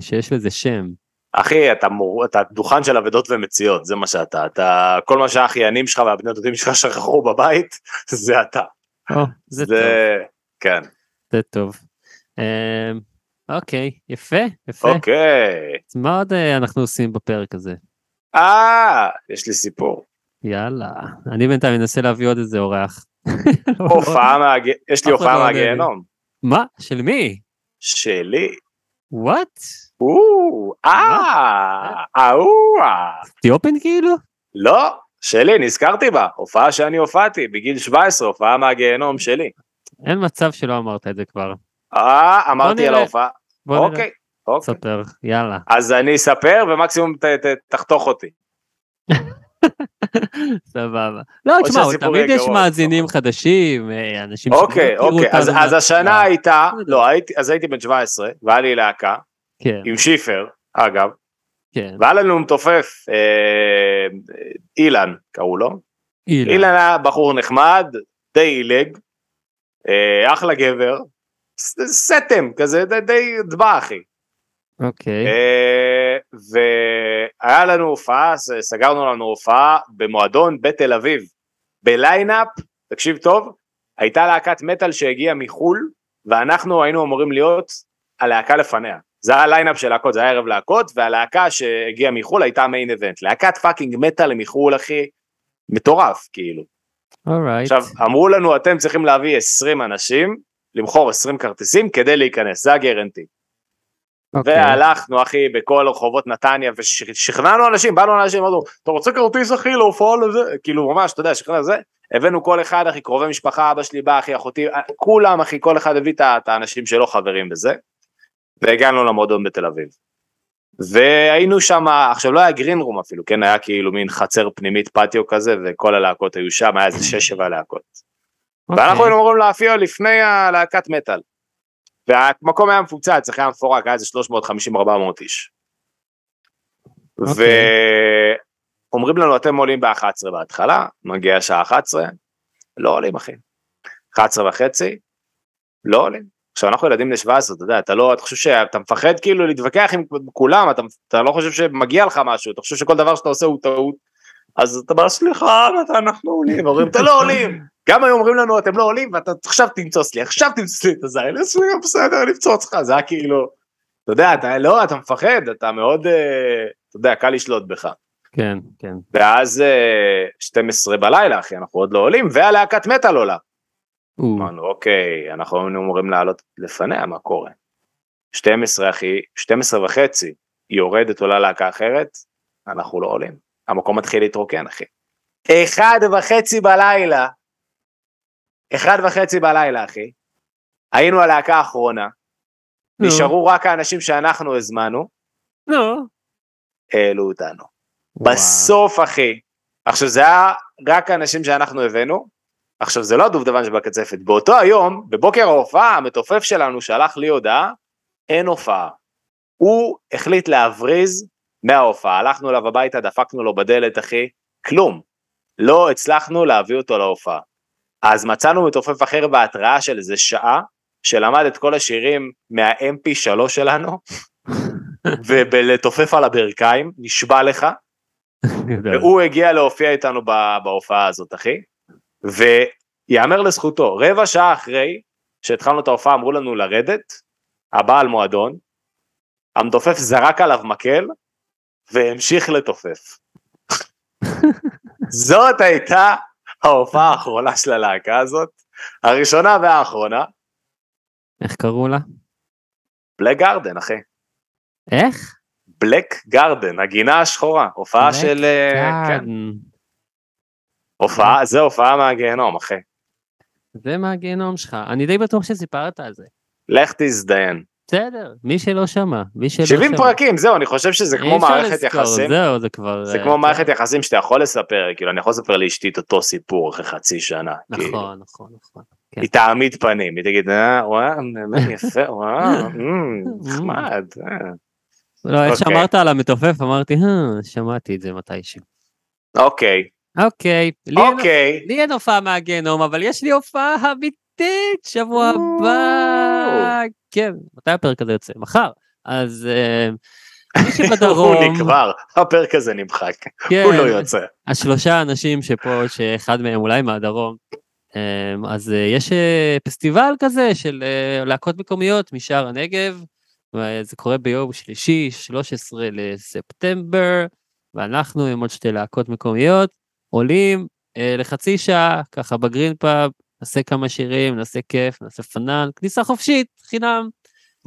שיש לזה שם. אחי אתה מור... אתה דוכן של אבדות ומציאות זה מה שאתה אתה כל מה שהאחיינים שלך והבני דודים שלך שכחו בבית (laughs) זה אתה. או, זה טוב, זה כן. זה טוב. אמ, אוקיי, יפה, יפה. אוקיי. אז מה עוד אה, אנחנו עושים בפרק הזה? אה, יש לי סיפור. יאללה. אני בינתיים אנסה להביא עוד איזה אורח. (laughs) יש לי הופעה. מהגיהנום. מה? של מי? שלי. וואט? אה, ההוא, אה. טיופן כאילו? לא, שלי, נזכרתי בה. הופעה שאני הופעתי בגיל 17, הופעה מהגיהנום שלי. אין מצב שלא אמרת את זה כבר. אה, אמרתי על. ההופעה. אוקיי, אוקיי. ספר, יאללה. אז אני אספר ומקסימום ת- ת- תחתוך אותי. (laughs) (laughs) סבבה. לא, תשמע, תמיד יש מאזינים. חדשים, אה, אנשים שלא אוקיי, אוקיי, אז השנה הייתה. לא, אז הייתי בן 17, והיה לי להקה, כן, עם שיפר, אגב, כן. והיה לנו מתופף, אה, אילן קראו לו, אילן. היה בחור נחמד, די עילג, אה, אחלה גבר, סתם כזה, די דבע אחי. אוקיי. אה, והיה לנו הופעה, סגרנו לנו הופעה במועדון בתל אביב, בליינאפ, תקשיב טוב, הייתה להקת מטאל שהגיעה מחו"ל, ואנחנו היינו אמורים להיות הלהקה לפניה. זה היה line-up של להקות, זה היה ערב להקות, והלהקה שהגיעה מחו"ל הייתה ה main event. להקת פאקינג מטאל מחו"ל, אחי, מטורף, כאילו. Alright. עכשיו, אמרו לנו, אתם צריכים להביא 20 אנשים, למכור 20 כרטיסים כדי להיכנס, זה ה guarantee. אוקיי. והלכנו אחי בכל רחובות נתניה ושכנענו אנשים, באנו לאנשים, אמרנו, אתה רוצה כרטיס אחי להופעה לזה? כאילו ממש, אתה יודע, שכנע זה, הבאנו כל אחד אחי, קרובי משפחה, אבא שלי בא אחי, אחותי, כולם אחי, כל אחד הביא את האנשים שלו חברים בזה, והגענו למועדון בתל אביב. והיינו שם, עכשיו לא היה גרין רום אפילו, כן, היה כאילו מין חצר פנימית פטיו כזה, וכל הלהקות היו שם, היה איזה שש שבע להקות. ואנחנו אוקיי. היינו אמורים להופיע לפני הלהקת מטאל. והמקום היה מפוצץ, איך היה מפורק, היה איזה 350-400 איש. אוקיי. ואומרים לנו, אתם עולים ב-11 בהתחלה, מגיע השעה 11, לא עולים אחי. 11 וחצי, לא עולים. עכשיו אנחנו ילדים בני 17, אתה יודע, אתה לא, אתה חושב שאתה מפחד כאילו להתווכח עם כולם, אתה, אתה לא חושב שמגיע לך משהו, אתה חושב שכל דבר שאתה עושה הוא טעות, אז אתה אומר, סליחה, אנחנו עולים? אומרים, אתה לא עולים. גם היו אומרים לנו, אתם לא עולים, ואתה עכשיו תמצוץ לי, עכשיו תמצוץ לי את הזין, הוא בסדר, נמצוץ לך, זה היה כאילו, אתה יודע, אתה לא, אתה מפחד, אתה מאוד, אה, אתה יודע, קל לשלוט בך. כן, כן. ואז אה, 12 בלילה, אחי, אנחנו עוד לא עולים, והלהקת מטאל עולה. אמרנו, אוקיי, אנחנו היינו אמורים לעלות לפניה, מה קורה? 12 אחי, 12 וחצי, היא יורדת עולה להקה אחרת, אנחנו לא עולים. המקום מתחיל להתרוקן, אחי. אחד וחצי בלילה, אחד וחצי בלילה, אחי. היינו הלהקה האחרונה, נו. נשארו רק האנשים שאנחנו הזמנו, נו. העלו אותנו. וואו. בסוף, אחי. עכשיו, זה היה רק האנשים שאנחנו הבאנו, עכשיו, זה לא הדובדבן שבקצפת. באותו היום, בבוקר ההופעה, המתופף שלנו שלח לי הודעה, אין הופעה. הוא החליט להבריז מההופעה, הלכנו אליו הביתה, דפקנו לו בדלת, אחי, כלום. לא הצלחנו להביא אותו להופעה. אז מצאנו מתופף אחר בהתראה של איזה שעה, שלמד את כל השירים מה-MP3 שלנו, (laughs) ולתופף על הברכיים, נשבע לך, והוא הגיע להופיע איתנו בהופעה הזאת, אחי, ויאמר לזכותו, רבע שעה אחרי שהתחלנו את ההופעה אמרו לנו לרדת, הבעל מועדון, המתופף זרק עליו מקל, והמשיך לתופף. זאת הייתה ההופעה האחרונה של הלהקה הזאת, הראשונה והאחרונה, איך קראו לה? בלק גרדן, אחי. איך? בלק גרדן, הגינה השחורה, הופעה Black של... אה, כן. הופעה, זה הופעה מהגיהנום, אחי. זה מהגיהנום שלך. אני די בטוח שסיפרת על זה. לך תזדיין. בסדר, מי שלא שמע, מי שלא שמע. 70 פרקים, זהו, אני חושב שזה כמו מערכת לזכור, יחסים. זהו, זה כבר... זה אה, כמו אתה- מערכת יחסים שאתה יכול לספר, כאילו, אני יכול לספר לאשתי את אותו סיפור אחרי חצי שנה. כאילו. נכון, נכון, נכון. כן. היא תעמיד פנים, היא תגיד, אה, וואו, באמת יפה, וואו, (laughs) נחמד. אה." לא, איך אוקיי. שאמרת על המתופף, אמרתי, "אה, שמעתי את זה מתישהו. אוקיי, אוקיי, אוקיי. לי אין הופעה מהגיהנום, אבל יש לי הופעה אמיתית שבוע הבא. כן, מתי הפרק הזה יוצא? מחר. אז אה, מי שבדרום, (laughs) הוא נקבר, הפרק הזה נמחק, כן, הוא לא יוצא. השלושה אנשים שפה, שאחד מהם אולי מהדרום, אה, אז אה, יש פסטיבל כזה של להקות מקומיות משער הנגב, וזה קורה ביום שלישי, 13 לספטמבר, ואנחנו עם עוד שתי להקות מקומיות, עולים לחצי שעה, ככה בגרין פאב, נעשה כמה שירים, נעשה כיף, נעשה פנן, כניסה חופשית, חינם.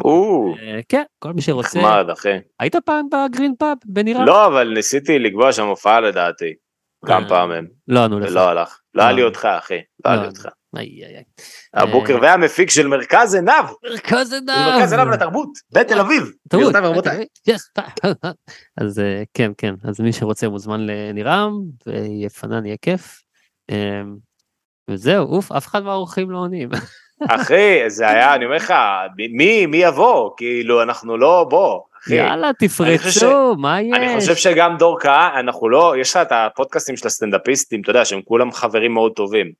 או, אה, כן, כל מי שרוצה. נחמד, אחי. היית פעם בגרין פאב בנירה? לא, אבל ניסיתי לקבוע שם הופעה לדעתי. כמה אה, פעמים. לא ענו לך. ולא הלך. לא היה לי לא. אותך, אחי. לא היה לא. לי אותך. הבוקר אה, והמפיק של מרכז עינב. מרכז עינב. מרכז עינב לתרבות. בתל אביב. yes. אז כן, כן, אז מי שרוצה מוזמן לנירם, ויהיה פנן, יהיה כיף. וזהו, אוף, אף אחד מהאורחים לא עונים. (laughs) אחי, זה היה, אני אומר לך, מי, מי יבוא? כאילו, אנחנו לא, בוא, אחי. יאללה, אני חושב ש- תפרצו, מה יש? אני חושב שגם דור קהל, אנחנו לא, יש לך את הפודקאסטים של הסטנדאפיסטים, אתה יודע, שהם כולם חברים מאוד טובים.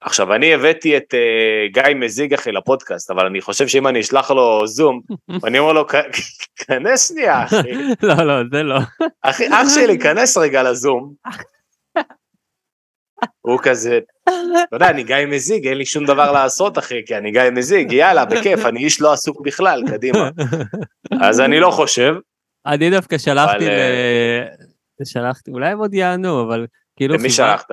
עכשיו, אני הבאתי את uh, גיא מזיג אחי לפודקאסט, אבל אני חושב שאם אני אשלח לו זום, (laughs) ואני אומר לו, "כ- כנס שנייה, אחי. (laughs) לא, לא, זה לא. אחי, אח שלי, כנס רגע לזום. הוא כזה, אתה יודע, אני גיא מזיג, אין לי שום דבר לעשות, אחי, כי אני גיא מזיג, יאללה, בכיף, אני איש לא עסוק בכלל, קדימה. אז אני לא חושב, אני דווקא שלחתי ל... שלחתי, אולי הם עוד יענו, אבל כאילו למי שלחת?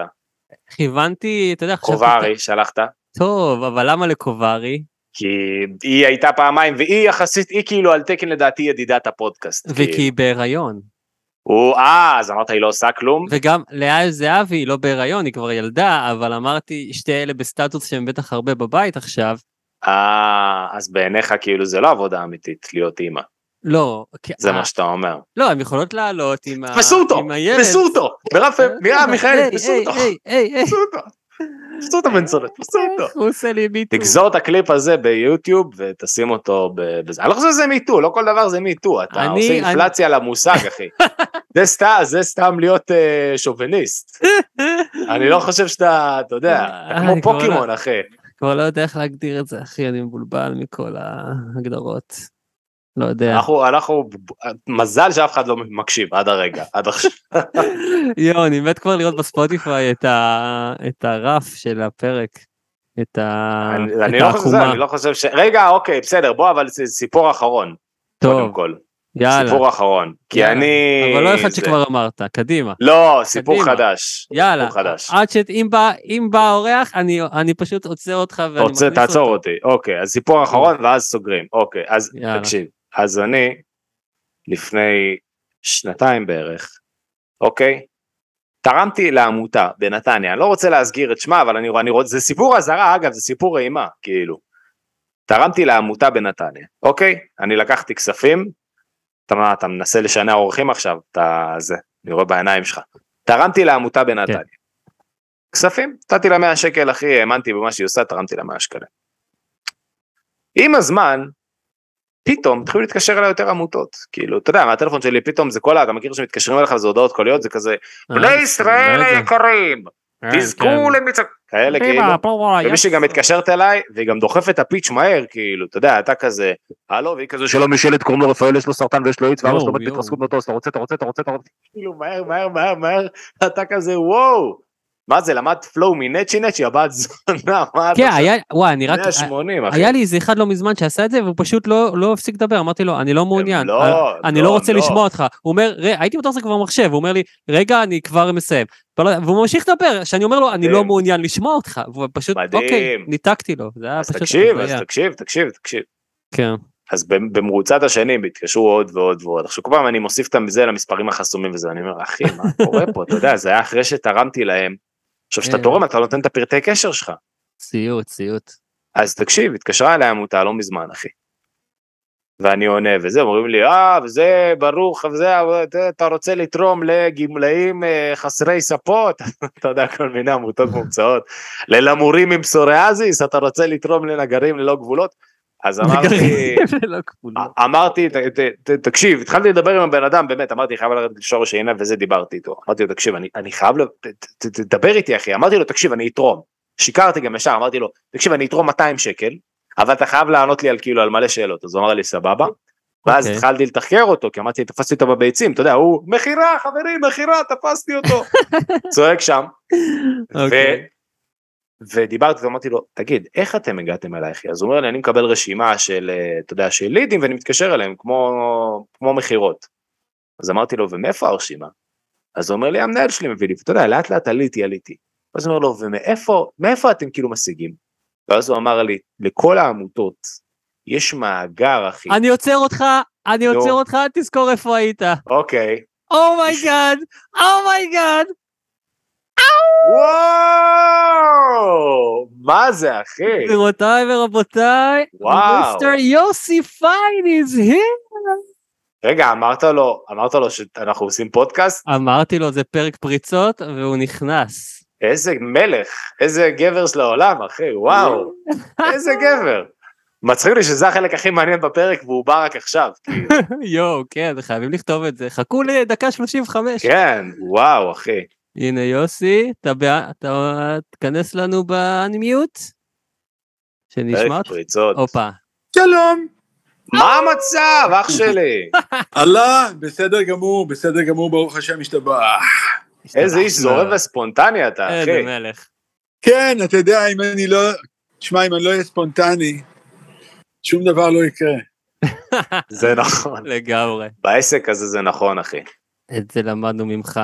כיוונתי, אתה יודע, חשבתי, קוברי, שלחת? טוב, אבל למה לקוברי? כי היא הייתה פעמיים, והיא יחסית, היא כאילו על תקן לדעתי ידידת הפודקאסט. וכי כאילו. היא בהיריון. הוא, אה, אז אמרת היא לא עושה כלום? וגם לאה זהבי היא לא בהיריון, היא כבר ילדה, אבל אמרתי, שתי אלה בסטטוס שהם בטח הרבה בבית עכשיו. אה, אז בעיניך כאילו זה לא עבודה אמיתית להיות אימא, לא, זה אה, מה שאתה אומר. לא, הן יכולות לעלות עם ה- תפסו אותו, עם הילד. תפסו אותו, מירב, מיכאלי, תפסו אותו, היי, היי, היי. תפסו אותו, תפסו אותו בן צורת, תפסו אותו. הוא עושה לי me too. תגזור את הקליפ הזה ביוטיוב ותשים אותו ב- בזה. אני לא חושב שזה me too, לא כל דבר זה me too, אתה אני- עושה אינפלציה למושג, אחי. (laughs) זה סתם, זה סתם להיות אה, שוביניסט. (laughs) אני לא חושב שאתה, אתה יודע, אתה כמו לא- פוקימון, אחי. כבר לא יודע איך להגדיר את זה, אחי, אני מבולבל מכל ההגדרות. לא יודע. אנחנו, אנחנו, מזל שאף אחד לא מקשיב עד הרגע, עד עכשיו. (laughs) יואו, אני מת כבר לראות בספוטיפיי את ה- את הרף של הפרק. את ה- אני את אני לא חושב. אני לא חושב ש... רגע, אוקיי, בסדר, בוא, אבל זה סיפור אחרון, קודם טוב, כל. יאללה. סיפור אחרון. כי יאללה. אני... אבל לא אחד זה- שכבר אמרת, קדימה. לא, סיפור קדימה. חדש. יאללה, סיפור חדש. עד שאם בא, אם בא האורח, אני, אני פשוט עוצר אותך ואני מכניס תעצור אותו. אותי. אוקיי, אז סיפור אחרון ואז סוגרים. אוקיי, אז יאללה. תקשיב. אז אני, לפני שנתיים בערך, אוקיי? תרמתי לעמותה בנתניה, אני לא רוצה להסגיר את שמה, אבל אני, אני רוצה, זה סיפור אזהרה, אגב, זה סיפור אימה, כאילו. תרמתי לעמותה בנתניה, אוקיי? אני לקחתי כספים, אתה מה, אתה מנסה לשנע אורחים עכשיו, אתה זה, אני רואה בעיניים שלך. תרמתי לעמותה בנתניה. כן. כספים, נתתי לה 100 שקל, אחי, האמנתי במה שהיא עושה, תרמתי לה 100 שקלים. עם הזמן, פתאום התחילו להתקשר אליי יותר עמותות, כאילו, אתה יודע, מהטלפון שלי פתאום זה כל. אתה מכיר שמתקשרים אליך וזה הודעות קוליות, זה כזה, אה, בני אני ישראל זה. היקרים, אה, תזכו כן. למצוא, כאלה כאילו, ומישהי גם. מתקשרת אליי, והיא גם דוחפת את הפיץ' מהר, כאילו, אתה יודע, אתה כזה, הלו, והיא כזה, יש ילד, קוראים לו רפאל, יש לו סרטן ויש לו איידס, ואבא שלו מת. בהתרסקות מטוס, אתה רוצה, אתה רוצה, אתה רוצה, אתה רוצה, כאילו, מהר, מהר, מהר, מהר, אתה כזה, וואו, מה זה, למד פלואו מנצ'י נצ'י, הבת זונה, מה כן, אתה היה, וואי, אני רק, 180, אחי. היה לי איזה אחד לא מזמן שעשה את זה והוא פשוט לא לא הפסיק לדבר אמרתי לו אני לא מעוניין לא, אני- אני לא, לא רוצה לא. לשמוע אותך הוא אומר "ר- הייתי בטוח שזה כבר מחשב הוא אומר לי רגע אני כבר מסיים לא- והוא ממשיך לדבר שאני אומר לו אני לא. מעוניין לשמוע אותך והוא פשוט מדהים. אוקיי ניתקתי לו זה היה אז פשוט תקשיב, אז. תקשיב, תקשיב, תקשיב. כן אז במ- במרוצת השנים התקשרו עוד ועוד ועוד. עכשיו כל פעם אני מוסיף את זה למספרים החסומים וזה, אני אומר, אחי, מה קורה פה? אתה יודע, זה היה אחרי שתרמתי להם. עכשיו, כשאתה כן. תורם, אתה נותן את הפרטי קשר שלך. ציוט ציוט אז תקשיב, התקשרה אליי עמותה לא מזמן, אחי. ואני עונה, וזה, אומרים לי, אה, וזה ברוך, וזה, אתה רוצה לתרום לגמלאים אה, חסרי ספות, (laughs) אתה יודע, כל מיני עמותות מומצאות, ללמורים עם פסוריאזיס, אתה רוצה לתרום לנגרים ללא גבולות? אז אמרתי. אמרתי, ת, ת, ת, תקשיב, התחלתי לדבר עם הבן אדם, באמת, אמרתי, חייב לרדת לשורש העניין וזה דיברתי איתו. אמרתי לו, תקשיב, אני, אני חייב, תדבר איתי אחי, אמרתי לו, תקשיב, אני אתרום. שיקרתי גם ישר, אמרתי לו, תקשיב, אני אתרום 200 שקל, אבל אתה חייב לענות לי על כאילו על מלא שאלות. אז הוא אמר לי, סבבה. ואז אוקיי. התחלתי לתחקר אותו, כי אמרתי, תפסתי אותו בביצים, אתה יודע, הוא, מכירה, חברים, מכירה, תפסתי אותו. (laughs) צועק שם. אוקיי. ודיברתי ואמרתי לו, תגיד, איך אתם הגעתם אליי אחי? אז הוא אומר לי, אני מקבל רשימה של, אה, אתה יודע, של לידים ואני מתקשר אליהם כמו, כמו מכירות. אז אמרתי לו, ומאיפה הרשימה? אז הוא אומר לי, המנהל שלי מביא לי, ואתה יודע, לאט לאט עליתי, עליתי. אז הוא אומר לו, ומאיפה, מאיפה אתם כאילו משיגים? ואז הוא אמר לי, לכל העמותות יש מאגר, אחי. אני עוצר אותך, אני. עוצר אותך, תזכור איפה היית. אוקיי. אומייגאד, אומייגאד. וואו! מה זה, אחי? גבירותיי ורבותיי, וואו. Mister יוסי פיין is here. רגע, אמרת לו, אמרת לו שאנחנו עושים פודקאסט? אמרתי לו זה פרק פריצות והוא נכנס. איזה מלך, איזה גבר של העולם, אחי, וואו, (laughs) איזה גבר. מצחיק לי שזה החלק הכי מעניין בפרק והוא בא רק עכשיו. כאילו. (laughs) יואו, כן, חייבים לכתוב את זה. חכו לדקה 35. כן, וואו, אחי. הנה יוסי, אתה בע- אתה תיכנס לנו באנמיוט? שנשמע. הופה. שלום. מה המצב, אח שלי? (laughs) אהלן, בסדר גמור, בסדר גמור, ברוך השם ישתבח. איזה איש זורם וספונטני אתה, איזה אחי. מלך. כן, אתה יודע, אם אני לא... תשמע, אם אני לא אהיה ספונטני, שום דבר לא יקרה. זה נכון. (laughs) לגמרי. בעסק הזה זה נכון, אחי. את זה למדנו ממך.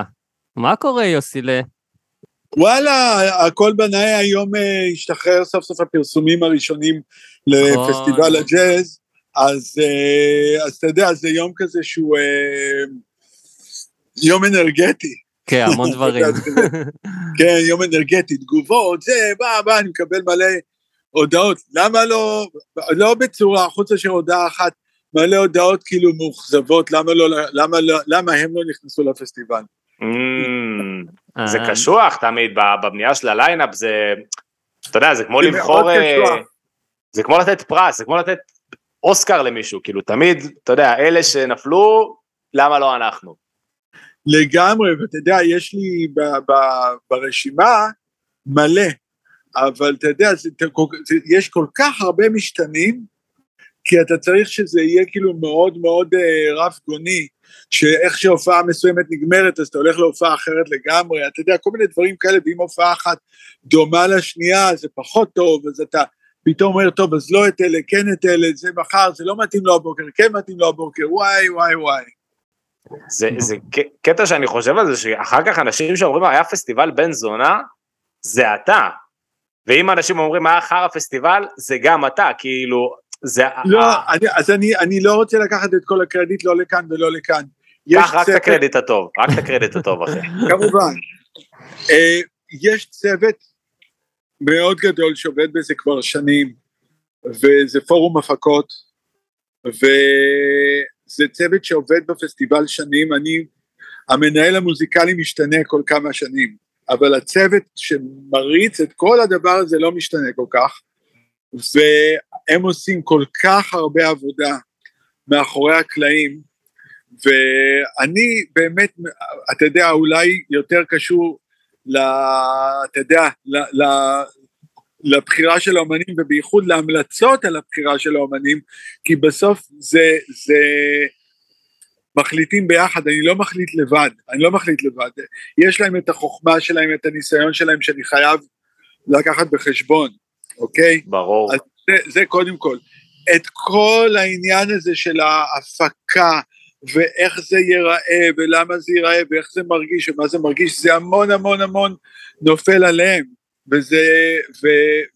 מה קורה יוסילה? וואלה, הכל בנאי היום אה, השתחרר סוף סוף הפרסומים הראשונים נכון. לפסטיבל הג'אז, אז, אה, אז אתה יודע, זה יום כזה שהוא אה, יום אנרגטי. כן, המון (laughs) דברים. כן, יום אנרגטי, תגובות, זה, בא, בא, אני מקבל מלא הודעות. למה לא, לא בצורה, חוץ מאשר הודעה אחת, מלא הודעות כאילו מאוכזבות, למה, לא, למה, לא, למה הם לא נכנסו לפסטיבל. Mm, זה אה, קשוח תמיד, בבנייה של ה line-up זה, אתה יודע, זה כמו זה לבחור, אה. זה כמו לתת פרס, זה כמו לתת אוסקר למישהו, כאילו תמיד, אתה יודע, אלה שנפלו, למה לא אנחנו? לגמרי, ואתה יודע, יש לי ב, ב, ברשימה מלא, אבל אתה יודע, זה, זה, יש כל כך הרבה משתנים, כי אתה צריך שזה יהיה כאילו מאוד מאוד אה, רב גוני, שאיך שהופעה מסוימת נגמרת, אז אתה הולך להופעה אחרת לגמרי, אתה יודע, כל מיני דברים כאלה, ואם הופעה אחת דומה לשנייה, זה פחות טוב, אז אתה פתאום אומר, טוב, אז לא את אלה, כן את אלה, זה מחר, זה לא מתאים לו הבוקר, כן מתאים לו הבוקר, וואי, וואי, וואי. זה, זה קטע שאני חושב על זה, שאחר כך אנשים שאומרים, היה פסטיבל בן זונה, זה אתה. ואם אנשים אומרים, היה חרא פסטיבל, זה גם אתה, כאילו, זה... לא, ה- אני, אז אני, אני לא רוצה לקחת את כל הקרדיט לא לכאן ולא לכאן. קח רק את צוות- הקרדיט הטוב, רק את הקרדיט הטוב, אחי. (laughs) כמובן. אה, יש צוות מאוד גדול שעובד בזה כבר שנים, וזה פורום הפקות, וזה צוות שעובד בפסטיבל שנים, אני, המנהל המוזיקלי משתנה כל כמה שנים, אבל הצוות שמריץ את כל הדבר הזה לא משתנה כל כך, והם עושים כל כך הרבה עבודה מאחורי הקלעים, ואני באמת, אתה יודע, אולי יותר קשור, ל, אתה יודע, ל, ל, לבחירה של האומנים ובייחוד להמלצות על הבחירה של האומנים, כי בסוף זה, זה מחליטים ביחד, אני לא מחליט לבד, אני לא מחליט לבד, יש להם את החוכמה שלהם, את הניסיון שלהם שאני חייב לקחת בחשבון, אוקיי? ברור. אז זה, זה קודם כל. את כל העניין הזה של ההפקה, ואיך זה ייראה, ולמה זה ייראה, ואיך זה מרגיש, ומה זה מרגיש, זה המון המון המון נופל עליהם. וזה, ו,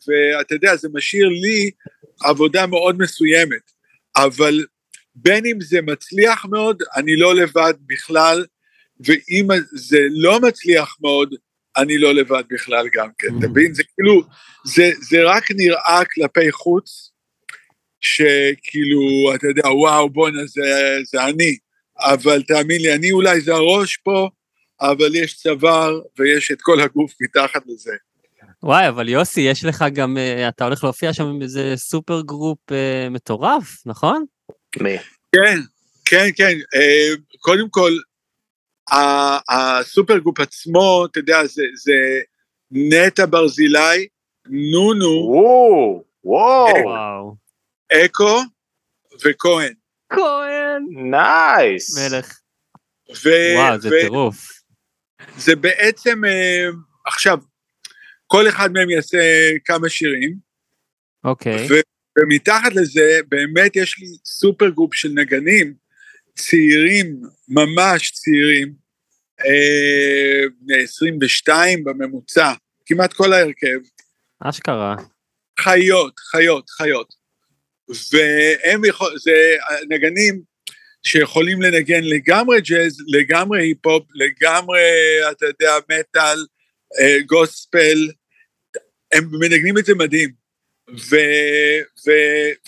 ואתה יודע, זה משאיר לי עבודה מאוד מסוימת. אבל בין אם זה מצליח מאוד, אני לא לבד בכלל, ואם זה לא מצליח מאוד, אני לא לבד בכלל גם כן, אתה מבין? זה כאילו, זה, זה רק נראה כלפי חוץ, שכאילו, אתה יודע, וואו, בואנה, זה, זה אני. אבל תאמין לי, אני אולי זה הראש פה, אבל יש צוואר ויש את כל הגוף מתחת לזה. וואי, אבל יוסי, יש לך גם, אה, אתה הולך להופיע שם עם איזה super group אה, מטורף, נכון? מי? כן, כן, כן. אה, קודם כל, ה super group עצמו, אתה יודע, זה, זה נטע ברזילי, נונו, וואו, וואו. אקו, כהן. כהן. Nice. מלך. ו- וואו, זה ו- טירוף. זה בעצם, אה, עכשיו, כל אחד מהם יעשה כמה שירים, אוקיי. ו- ומתחת לזה באמת יש לי super group של נגנים צעירים, ממש צעירים, בני 22 בממוצע, כמעט כל ההרכב, אשכרה. חיות, חיות, חיות. והם יכול, זה נגנים שיכולים לנגן לגמרי ג'אז, לגמרי היפ-הופ, לגמרי, אתה יודע, מטאל, אה, גוספל, הם מנגנים את זה מדהים. ו, ו,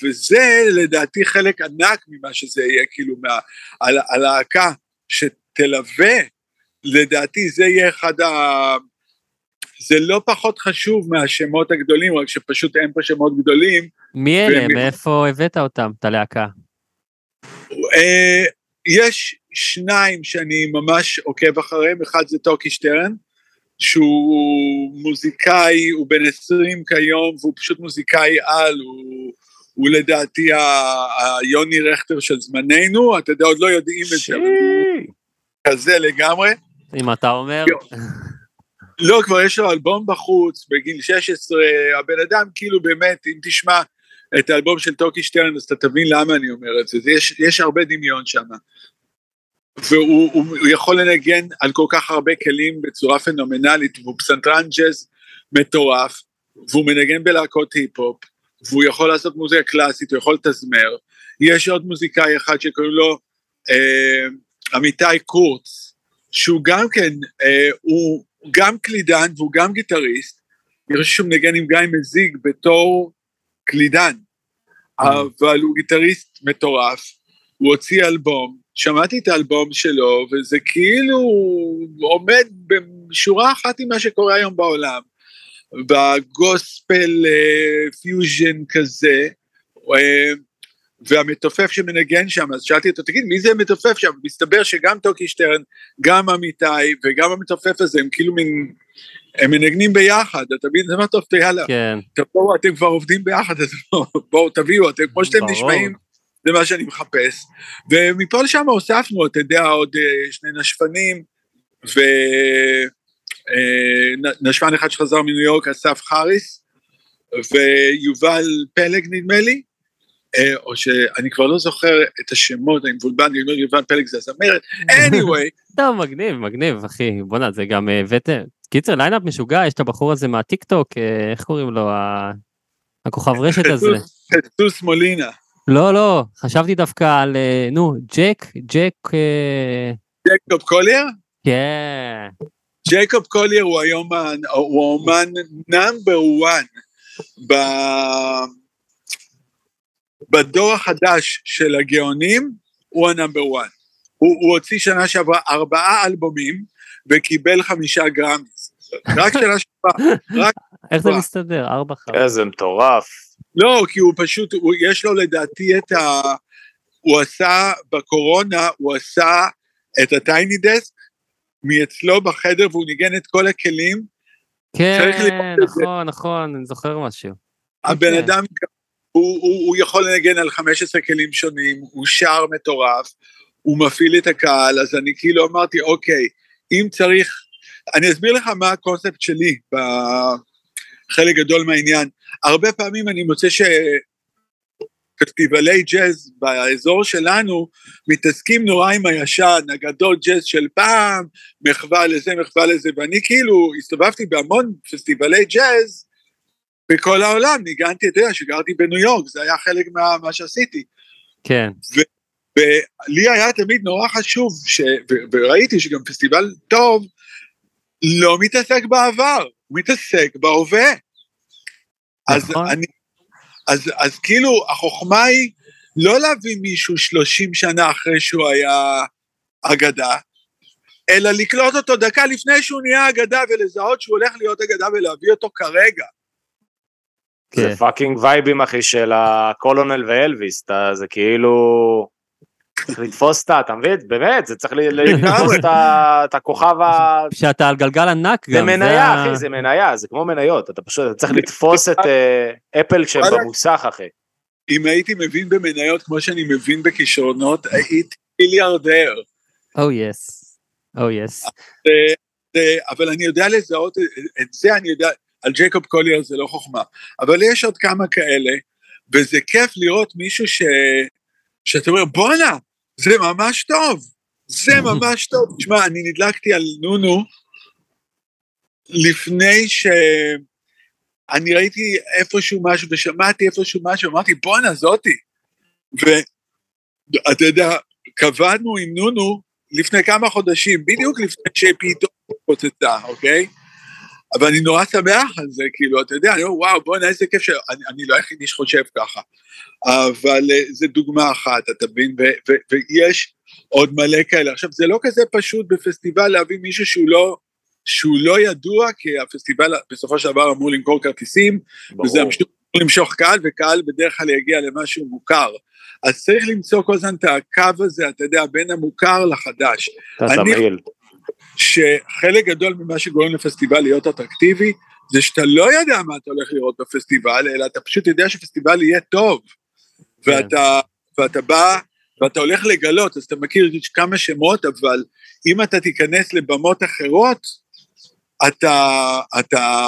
וזה לדעתי חלק ענק ממה שזה יהיה, כאילו, מה, על, הלהקה שתלווה, לדעתי זה יהיה אחד ה... זה לא פחות חשוב מהשמות הגדולים, רק שפשוט אין פה שמות גדולים. מי אלה? ומי- מאיפה הבאת אותם, את הלהקה? אה, יש שניים שאני ממש עוקב אחריהם, אחד זה טוקי שטרן, שהוא מוזיקאי, הוא בן 20 כיום, והוא פשוט מוזיקאי על, הוא, הוא לדעתי היוני רכטר של זמננו, אתה יודע, עוד לא יודעים את זה, אבל הוא כזה לגמרי. אם אתה אומר, לא, כבר יש לו אלבום בחוץ, בגיל 16, הבן אדם כאילו באמת, אם תשמע את האלבום של טוקי שטרן, אז אתה תבין למה אני אומר את זה, יש, יש הרבה דמיון שם. והוא הוא, הוא יכול לנגן על כל כך הרבה כלים בצורה פנומנלית, והוא פסנתרן ג'אז מטורף, והוא מנגן בלהקות היפ-הופ, והוא יכול לעשות מוזיקה קלאסית, הוא יכול לתזמר. יש עוד מוזיקאי אחד שקוראים לו אה, קורץ, שהוא גם כן, אה, הוא גם קלידן והוא גם גיטריסט, אני חושב שהוא מנגן עם גיא מזיג בתור קלידן, אבל הוא גיטריסט מטורף, הוא הוציא אלבום, שמעתי את האלבום שלו, וזה כאילו עומד בשורה אחת עם מה שקורה היום בעולם, ב gospel אה, פיוז'ן כזה, אה, והמתופף שמנגן שם, אז שאלתי אותו, תגיד, מי זה המתופף שם? מסתבר שגם טוקי שטרן, גם אמיתי וגם המתופף הזה, הם כאילו מין, הם מנגנים ביחד, אתה מבין? זה מה טוב, יאללה, כן, תבואו, אתם כבר עובדים ביחד, אז בואו, תביאו, אתם, כמו שאתם ברור. נשמעים, זה מה שאני מחפש. ומפה לשם הוספנו, אתה יודע, עוד אה, שני נשפנים, ונשפן אחד שחזר מניו יורק, אסף חריס, ויובל פלג נדמה לי, אה, או שאני כבר לא זוכר את השמות, אני מבולבל, אני אומר יובל פלג זה הזמרת, anyway, (laughs) טוב, מגניב, מגניב, אחי. בואנה, זה גם אה, הבאתם. קיצר, line-up משוגע, יש את הבחור הזה מהטיק טוק, אה, איך קוראים לו? הכוכב רשת הזה. חצוס מולינה, לא, לא, חשבתי דווקא על, אה, נו, ג'ק, ג'ק, אה, ג'קוב קולייר, כן. ג'ייקוב קולייר הוא היום, הוא האומן number one בדור החדש של הגאונים, הוא ה number one. הוא, הוא הוציא שנה שעברה ארבעה אלבומים וקיבל חמישה גרמיס. רק שנה שעברה, רק, (laughs) איך זה. מסתדר? ארבע חמש. איזה מטורף. לא, כי הוא פשוט, הוא, יש לו לדעתי את ה... הוא עשה, בקורונה, הוא עשה את הטייני דסק מאצלו בחדר והוא ניגן את כל הכלים כן. נכון, נכון, אני זוכר משהו. הבן כן. אדם, הוא, הוא, הוא יכול לנגן על 15 כלים שונים, הוא שר מטורף, הוא מפעיל את הקהל, אז אני כאילו אמרתי, אוקיי, אם צריך, אני אסביר לך מה הקונספט שלי בחלק גדול מהעניין. הרבה פעמים אני מוצא שפסטיבלי ג'אז באזור שלנו מתעסקים נורא עם הישן, אגדות ג'אז של פעם, מחווה לזה, מחווה לזה, ואני כאילו הסתובבתי בהמון פסטיבלי ג'אז, בכל העולם, ניגנתי, אתה יודע, שגרתי בניו יורק, זה היה חלק מה, מה שעשיתי. כן, ולי היה תמיד נורא חשוב, ש, ו, וראיתי שגם פסטיבל טוב לא מתעסק בעבר, הוא מתעסק בהווה. אז נכון. אני, אז, אז כאילו החוכמה היא לא להביא מישהו 30 שנה אחרי שהוא היה אגדה, אלא לקלוט אותו דקה לפני שהוא נהיה אגדה ולזהות שהוא הולך להיות אגדה ולהביא אותו כרגע. זה כן. fucking וייבים אחי של הקולונל ואלוויס, אתה- זה כאילו... צריך לתפוס את ה... אתה מבין? באמת, זה צריך לתפוס את הכוכב ה... שאתה על גלגל ענק גם. זה מניה אחי, זה מניה, זה כמו מניות, אתה פשוט אתה צריך לתפוס את אה, אפל כשהם. במוסך אחי. אם הייתי מבין במניות כמו שאני מבין בכישרונות, הייתי מיליארדר. או יס. או יס. אבל אני יודע לזהות את זה, אני יודע, על ג'ייקוב קולייר זה לא חוכמה, אבל יש עוד כמה כאלה, וזה כיף לראות מישהו ש... שאתה אומר, בואנה, זה ממש טוב, זה (laughs) ממש טוב. תשמע, אני נדלקתי על נונו לפני ש... אני ראיתי איפשהו משהו ושמעתי איפשהו משהו, אמרתי, בואנה, זאתי. ואתה יודע, קבענו עם נונו לפני כמה חודשים, בדיוק לפני שפתאום פוצצה, אוקיי? אבל אני נורא שמח על זה, כאילו, אתה יודע, אני אומר, וואו, בוא'נה, איזה כיף שאני אני לא היחידי שחושב ככה. אבל אה, זה דוגמה אחת, אתה מבין? ו- ו- ויש עוד מלא כאלה. עכשיו, זה לא כזה פשוט בפסטיבל להביא מישהו שהוא לא, שהוא לא ידוע, כי הפסטיבל בסופו של דבר אמור למכור כרטיסים, וזה ברור. אמור למשוך קהל, וקהל בדרך כלל יגיע למשהו מוכר. אז צריך למצוא כל הזמן את הקו הזה, אתה יודע, בין המוכר לחדש. אתה אני- תמהיל. שחלק גדול ממה שגורם לפסטיבל להיות אטרקטיבי, זה שאתה לא יודע מה אתה הולך לראות בפסטיבל, אלא אתה פשוט יודע שפסטיבל יהיה טוב. ואתה, ואתה בא, ואתה הולך לגלות, אז אתה מכיר כמה שמות, אבל אם אתה תיכנס לבמות אחרות, אתה, אתה,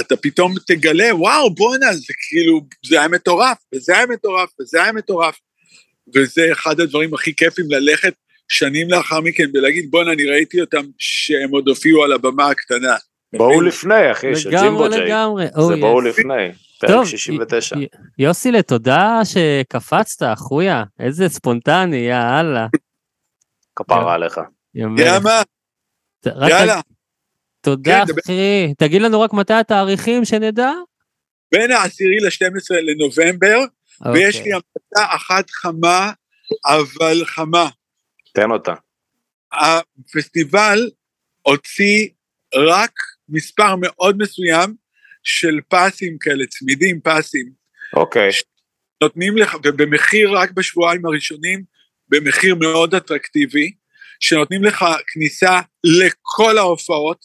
אתה פתאום תגלה, וואו, בואנה, זה כאילו, זה היה מטורף, וזה היה מטורף, וזה היה מטורף. וזה אחד הדברים הכי כיפים ללכת שנים לאחר מכן ולהגיד, בואנה, אני ראיתי אותם שהם עוד הופיעו על הבמה הקטנה. בואו לפני, אחי, של לגמרי, ג'ימבו ג'יי. לגמרי. זה Oh, בואו yes. לפני, טוב, פרק 69. י- י- יוסילה, תודה שקפצת, אחויה. איזה ספונטני, יאללה. כפרה עליך. יאללה, יאללה. תודה, כן, דבר. אחי. תגיד לנו רק מתי התאריכים, שנדע. בין העשירי ל-12 לנובמבר, ויש אוקיי. לי המלצה אחת חמה, אבל חמה. תן אותה. הפסטיבל הוציא רק מספר מאוד מסוים של פסים כאלה, צמידים פסים. אוקיי. נותנים לך, ובמחיר רק בשבועיים הראשונים, במחיר מאוד אטרקטיבי, שנותנים לך כניסה לכל ההופעות,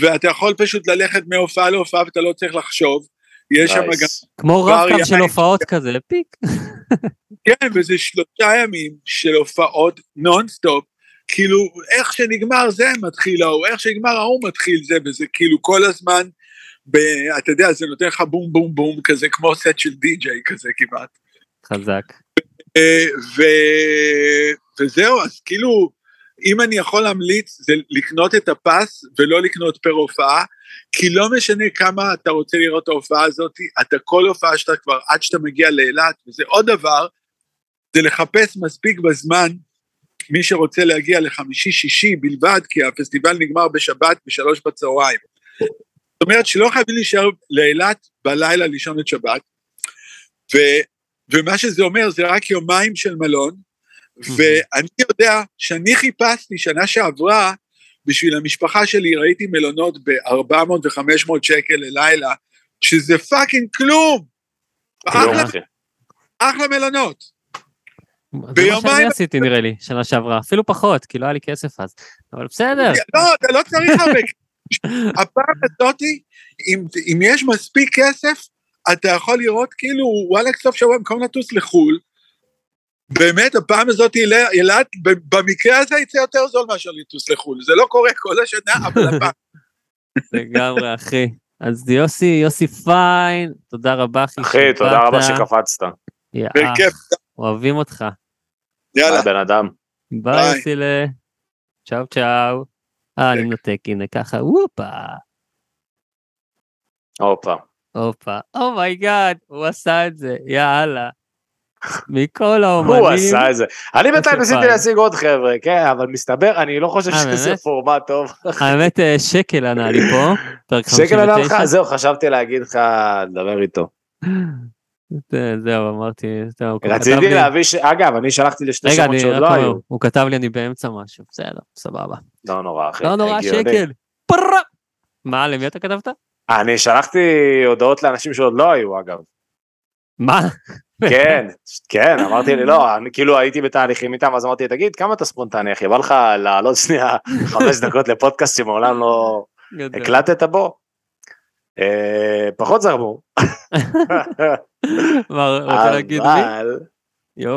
ואתה יכול פשוט ללכת מהופעה להופעה ואתה לא צריך לחשוב. יש שם גם. כמו רב-קו של. הופעות כזה, פיק. כן, וזה שלושה ימים של הופעות נונסטופ, כאילו, איך שנגמר זה מתחיל ההוא, איך שנגמר ההוא מתחיל זה, וזה כאילו כל הזמן, ב, אתה יודע, זה נותן לך בום בום בום כזה, כמו סט של די-ג'יי כזה כמעט. חזק. אה, ו... וזהו, אז כאילו, אם אני יכול להמליץ, זה לקנות את ה pass ולא לקנות per הופעה, כי לא משנה כמה אתה רוצה לראות את ההופעה הזאת, אתה כל הופעה שאתה כבר, עד שאתה מגיע לאילת, וזה עוד דבר, זה לחפש מספיק בזמן, מי שרוצה להגיע לחמישי-שישי בלבד, כי הפסטיבל נגמר בשבת בשלוש בצהריים. זאת אומרת שלא חייבים להישאר לאילת בלילה לישון את שבת, ו, ומה שזה אומר זה רק יומיים של מלון, ואני יודע שאני חיפשתי שנה שעברה, בשביל המשפחה שלי ראיתי מלונות ב-400 ו-500 שקל ללילה, שזה פאקינג כלום! כלום, אחלה. אחלה מלונות. זה מה שאני עשיתי נראה לי, שנה שעברה. אפילו פחות, כי לא היה לי כסף אז. אבל בסדר. לא, אתה לא צריך הרבה. הפעם הזאתי, אם, אם יש מספיק כסף, אתה יכול לראות כאילו, וואלה, סוף שבוע במקום לטוס לחו"ל, באמת, הפעם הזאת אילת, במקרה הזה יצא יותר זול מאשר לטוס לחו"ל. זה לא קורה כל השנה, אבל הפעם. לגמרי, אחי. אז יוסי, יוסי פיין, תודה רבה, אחי. אחי, תודה. רבה שקפצת. yeah, בכיף, אוהבים אותך. יאללה. בן אדם. ביי. יוסילה. צ'או צ'או. אה, אני מנתק, הנה ככה, הופה. הופה. הופה. oh my god, הוא עשה את זה, יאללה. מכל האומנים. הוא עשה את זה. אני בינתיים ניסיתי. להשיג עוד חבר'ה, כן, אבל מסתבר, אני לא חושב אה, שזה? פורמט טוב. האמת, אה, שקל ענה לי פה. פרק שקל ענה לך? 59. זהו, חשבתי להגיד לך, לדבר איתו. זה- זהו, אמרתי, זהו, רציתי להביא, אגב, אני שלחתי לשתי שמות שעוד לא היו. הוא כתב לי אני באמצע משהו, בסדר, סבבה. לא נורא, אחי. לא נורא. שקל. מה, למי אתה כתבת? אני שלחתי הודעות לאנשים שעוד לא היו, אגב. מה? כן, כן, אמרתי לי, לא, (laughs) אני כאילו הייתי בתהליכים איתם, אז אמרתי, תגיד, כמה אתה ספונטני, אחי? בא לך לעלות (laughs) שנייה חמש (laughs) דקות לפודקאסט שמעולם לא. הקלטת בו? אה, פחות זרמו. מה, רוצה להגיד לי?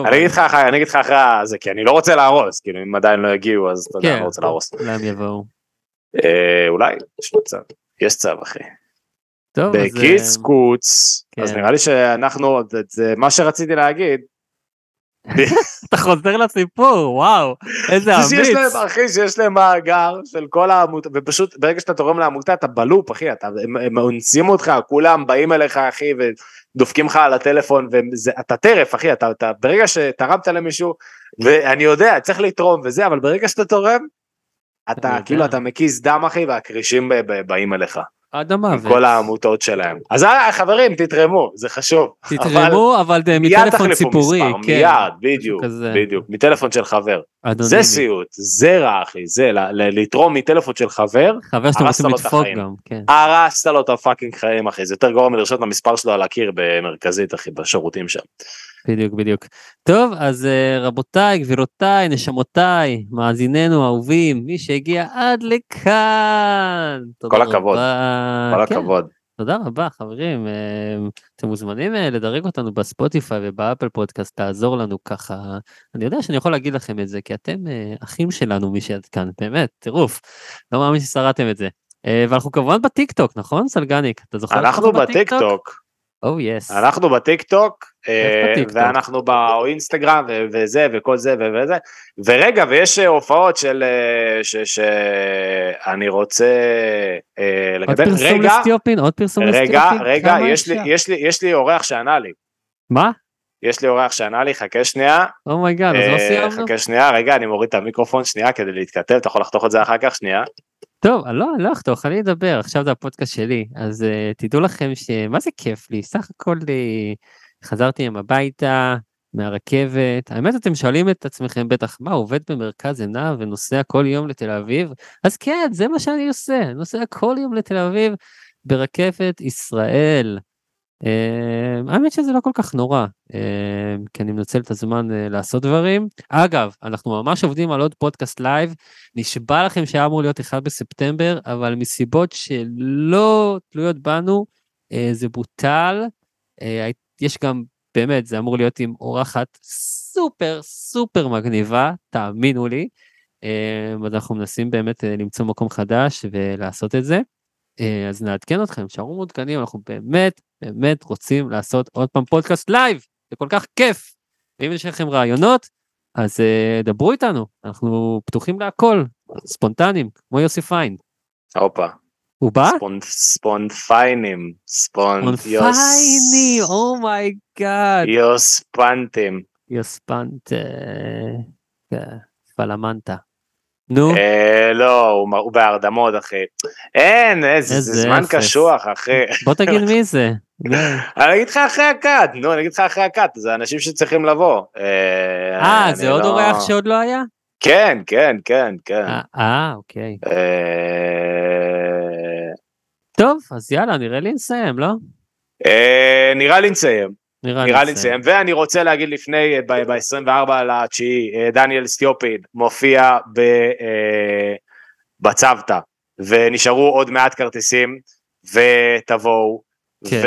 אני אגיד לך אחרי, אני אגיד לך אחרי זה, כי אני לא רוצה להרוס, כאילו אם עדיין לא יגיעו אז אתה יודע, כן. אני לא רוצה להרוס. לאן יבואו? אה, אולי, יש מצב. יש צו, אחי. טוב, אז... בקיץ אה, אז כן. נראה לי שאנחנו, זה- זה מה שרציתי להגיד, (laughs) אתה חוזר לסיפור, וואו, איזה זה שיש אמיץ. להם, אחי, שיש להם מאגר של כל העמותה, ופשוט ברגע שאתה תורם לעמותה אתה ב loop, אחי, אתה, הם, הם אונסים אותך, כולם באים אליך, אחי, ודופקים לך על הטלפון, ואתה טרף, אחי, אתה, אתה, ברגע שתרמת למישהו, ואני יודע, צריך לתרום וזה, אבל ברגע שאתה תורם, אתה. כאילו, אתה מקיז דם, אחי, והכרישים באים אליך, עד עם המוות. כל העמותות שלהם. אז אה, חברים, תתרמו, זה חשוב. (laughs) אבל- תתרמו, אבל מיד מטלפון ציבורי, מספר, כן. מיד, בדיוק, כזה. בדיוק, מטלפון של חבר. אנונימי. זה סיוט, זה רע אחי, זה לתרום מטלפון של חבר, חבר שאתם רוצים לדפוק. גם, כן. הרסת לו את ה fucking חיים אחי, זה יותר גרוע מלרשום את המספר שלו על הקיר במרכזית אחי, בשירותים שם. בדיוק, בדיוק. טוב, אז אה, רבותיי, גבירותיי, נשמותיי, מאזיננו האהובים, מי שהגיע עד לכאן. כל הכבוד, רבה. כל כן, הכבוד. תודה רבה חברים, אה, אתם מוזמנים אה, לדרג אותנו בספוטיפיי ובאפל פודקאסט, לעזור לנו ככה. אני יודע שאני יכול להגיד לכם את זה, כי אתם אחים שלנו מי שעד כאן, באמת, טירוף. לא מאמין ששרדתם את זה. ואנחנו כמובן בטיק טוק, נכון סלגניק? אתה זוכר? אנחנו בטיק טוק, oh yes. אנחנו בטיק טוק, איפה אה? ואנחנו באינסטגרם וזה וכל זה וזה, ורגע ויש אה, הופעות של, אה, שאני רוצה אה, עוד פרסום רגע, לסטיופין? עוד פרסום לסטיופין? רגע, רגע, כמה יש לי-? יש לי- יש לי אורח שענה לי, מה? יש לי אורח שענה לי, חכה שנייה. oh my god, אז לא סיימנו? חכה שנייה, רגע, אני מוריד את המיקרופון שנייה כדי להתכתב, אתה יכול לחתוך את זה אחר כך, שנייה. טוב, לא, לא אחתוך, אני אדבר, עכשיו זה הפודקאסט שלי, אז uh, תדעו לכם שמה זה כיף לי, סך הכל uh, חזרתי היום הביתה מהרכבת, האמת אתם שואלים את עצמכם בטח, מה, עובד במרכז עיניו ונוסע כל יום לתל אביב? אז כן, זה מה שאני עושה, נוסע כל יום לתל אביב ברכבת ישראל. Uh, האמת שזה לא כל כך נורא, אה, כי אני מנצל את הזמן אה, לעשות דברים. אגב, אנחנו ממש עובדים על עוד פודקאסט live, נשבע לכם שהיה אמור להיות 1 בספטמבר, אבל מסיבות שלא תלויות בנו, אה, זה בוטל. אה, יש גם, באמת, זה אמור להיות עם אורחת סופר סופר מגניבה, תאמינו לי. אה, אז אנחנו מנסים באמת אה, למצוא מקום חדש ולעשות את זה. אה, אז נעדכן אתכם, הישארו מעודכנים, אנחנו באמת באמת רוצים לעשות עוד פעם פודקאסט live, זה כל כך כיף. ואם יש לכם רעיונות, אז אה, דברו איתנו, אנחנו פתוחים להכל, ספונטניים, כמו יוסי פיין. הופה. הוא בא? ספונטפיינים. ספונט... ספונטפייני, Oh oh my god. יוספנטים. יוספנט, אה, פלמנטה. נו, אה, לא, הוא בהרדמות, אחי. אין, איזה זה איזה זמן. קשוח, אחי. בוא תגיד (laughs) מי זה. אני אגיד לך אחרי הקאט, נו, אני אגיד לך אחרי הקאט, זה אנשים שצריכים לבוא. אה, אני זה עוד לא- אורח שעוד לא היה? כן, כן, כן, כן. אה, אה, אוקיי. אה, טוב, אז יאללה, נראה לי נסיים, לא? אה, נראה לי נסיים. נראה נראה לי נסיים, ואני רוצה להגיד לפני, ב-24 לתשיעי, אה, דניאל סטיופין מופיע ב, אה, בצוותא, ונשארו עוד מעט כרטיסים, ותבואו, כן.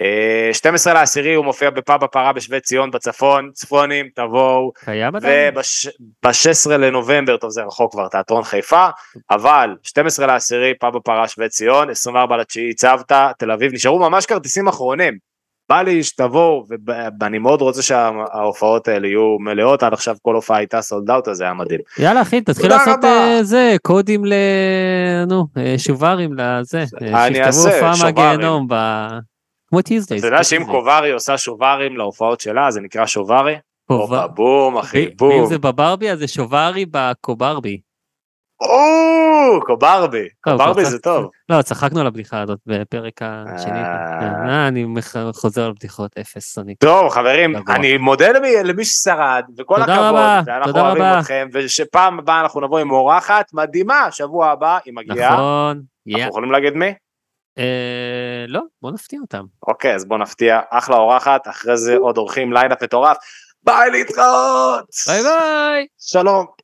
וב-12 לעשירי הוא מופיע בפאב הפרה בשבי ציון בצפון, צפונים, תבואו, קיים עדיין? וב-16 לנובמבר, טוב זה רחוק כבר, תיאטרון חיפה, אבל 12 לעשירי, פאב הפרה שבי ציון, 24 לתשיעי צוותא, תל אביב, נשארו ממש כרטיסים אחרונים. בא לי שתבואו, ואני מאוד רוצה שההופעות האלה יהיו מלאות, עד עכשיו כל הופעה הייתה סולד אאוט, אז זה היה מדהים. יאללה אחי, תתחיל לעשות. אה, זה, קודים ל... נו, אה, שוברים לזה. אה, שיכתבו הופעה. מהגיהנום ב... כמו טיזדייז. אתה יודע שאם קוברי עושה שוברים להופעות שלה, זה נקרא שוvari? הופה, בום, אחי, ואם בום. זה בברבי אז זה שוvari בקוברבי. או, קוברבי, קוברבי כבר זה טוב. לא, צחקנו על הבדיחה הזאת בפרק השני. אה. כן, אה, אני חוזר על בדיחות אפס. טוב חברים. אני מודה למי, ששרד, וכל תודה הכבוד, ואנחנו תודה אוהבים. אתכם, ושפעם הבאה אנחנו נבוא עם אורחת מדהימה, שבוע הבא היא מגיעה, נכון. אנחנו יכולים להגיד מי? אה, לא, בוא נפתיע אותם. אוקיי, אז בוא נפתיע, אחלה אורחת, אחרי זה עוד אורחים lineup מטורף, ביי להתראות! ביי ביי! שלום.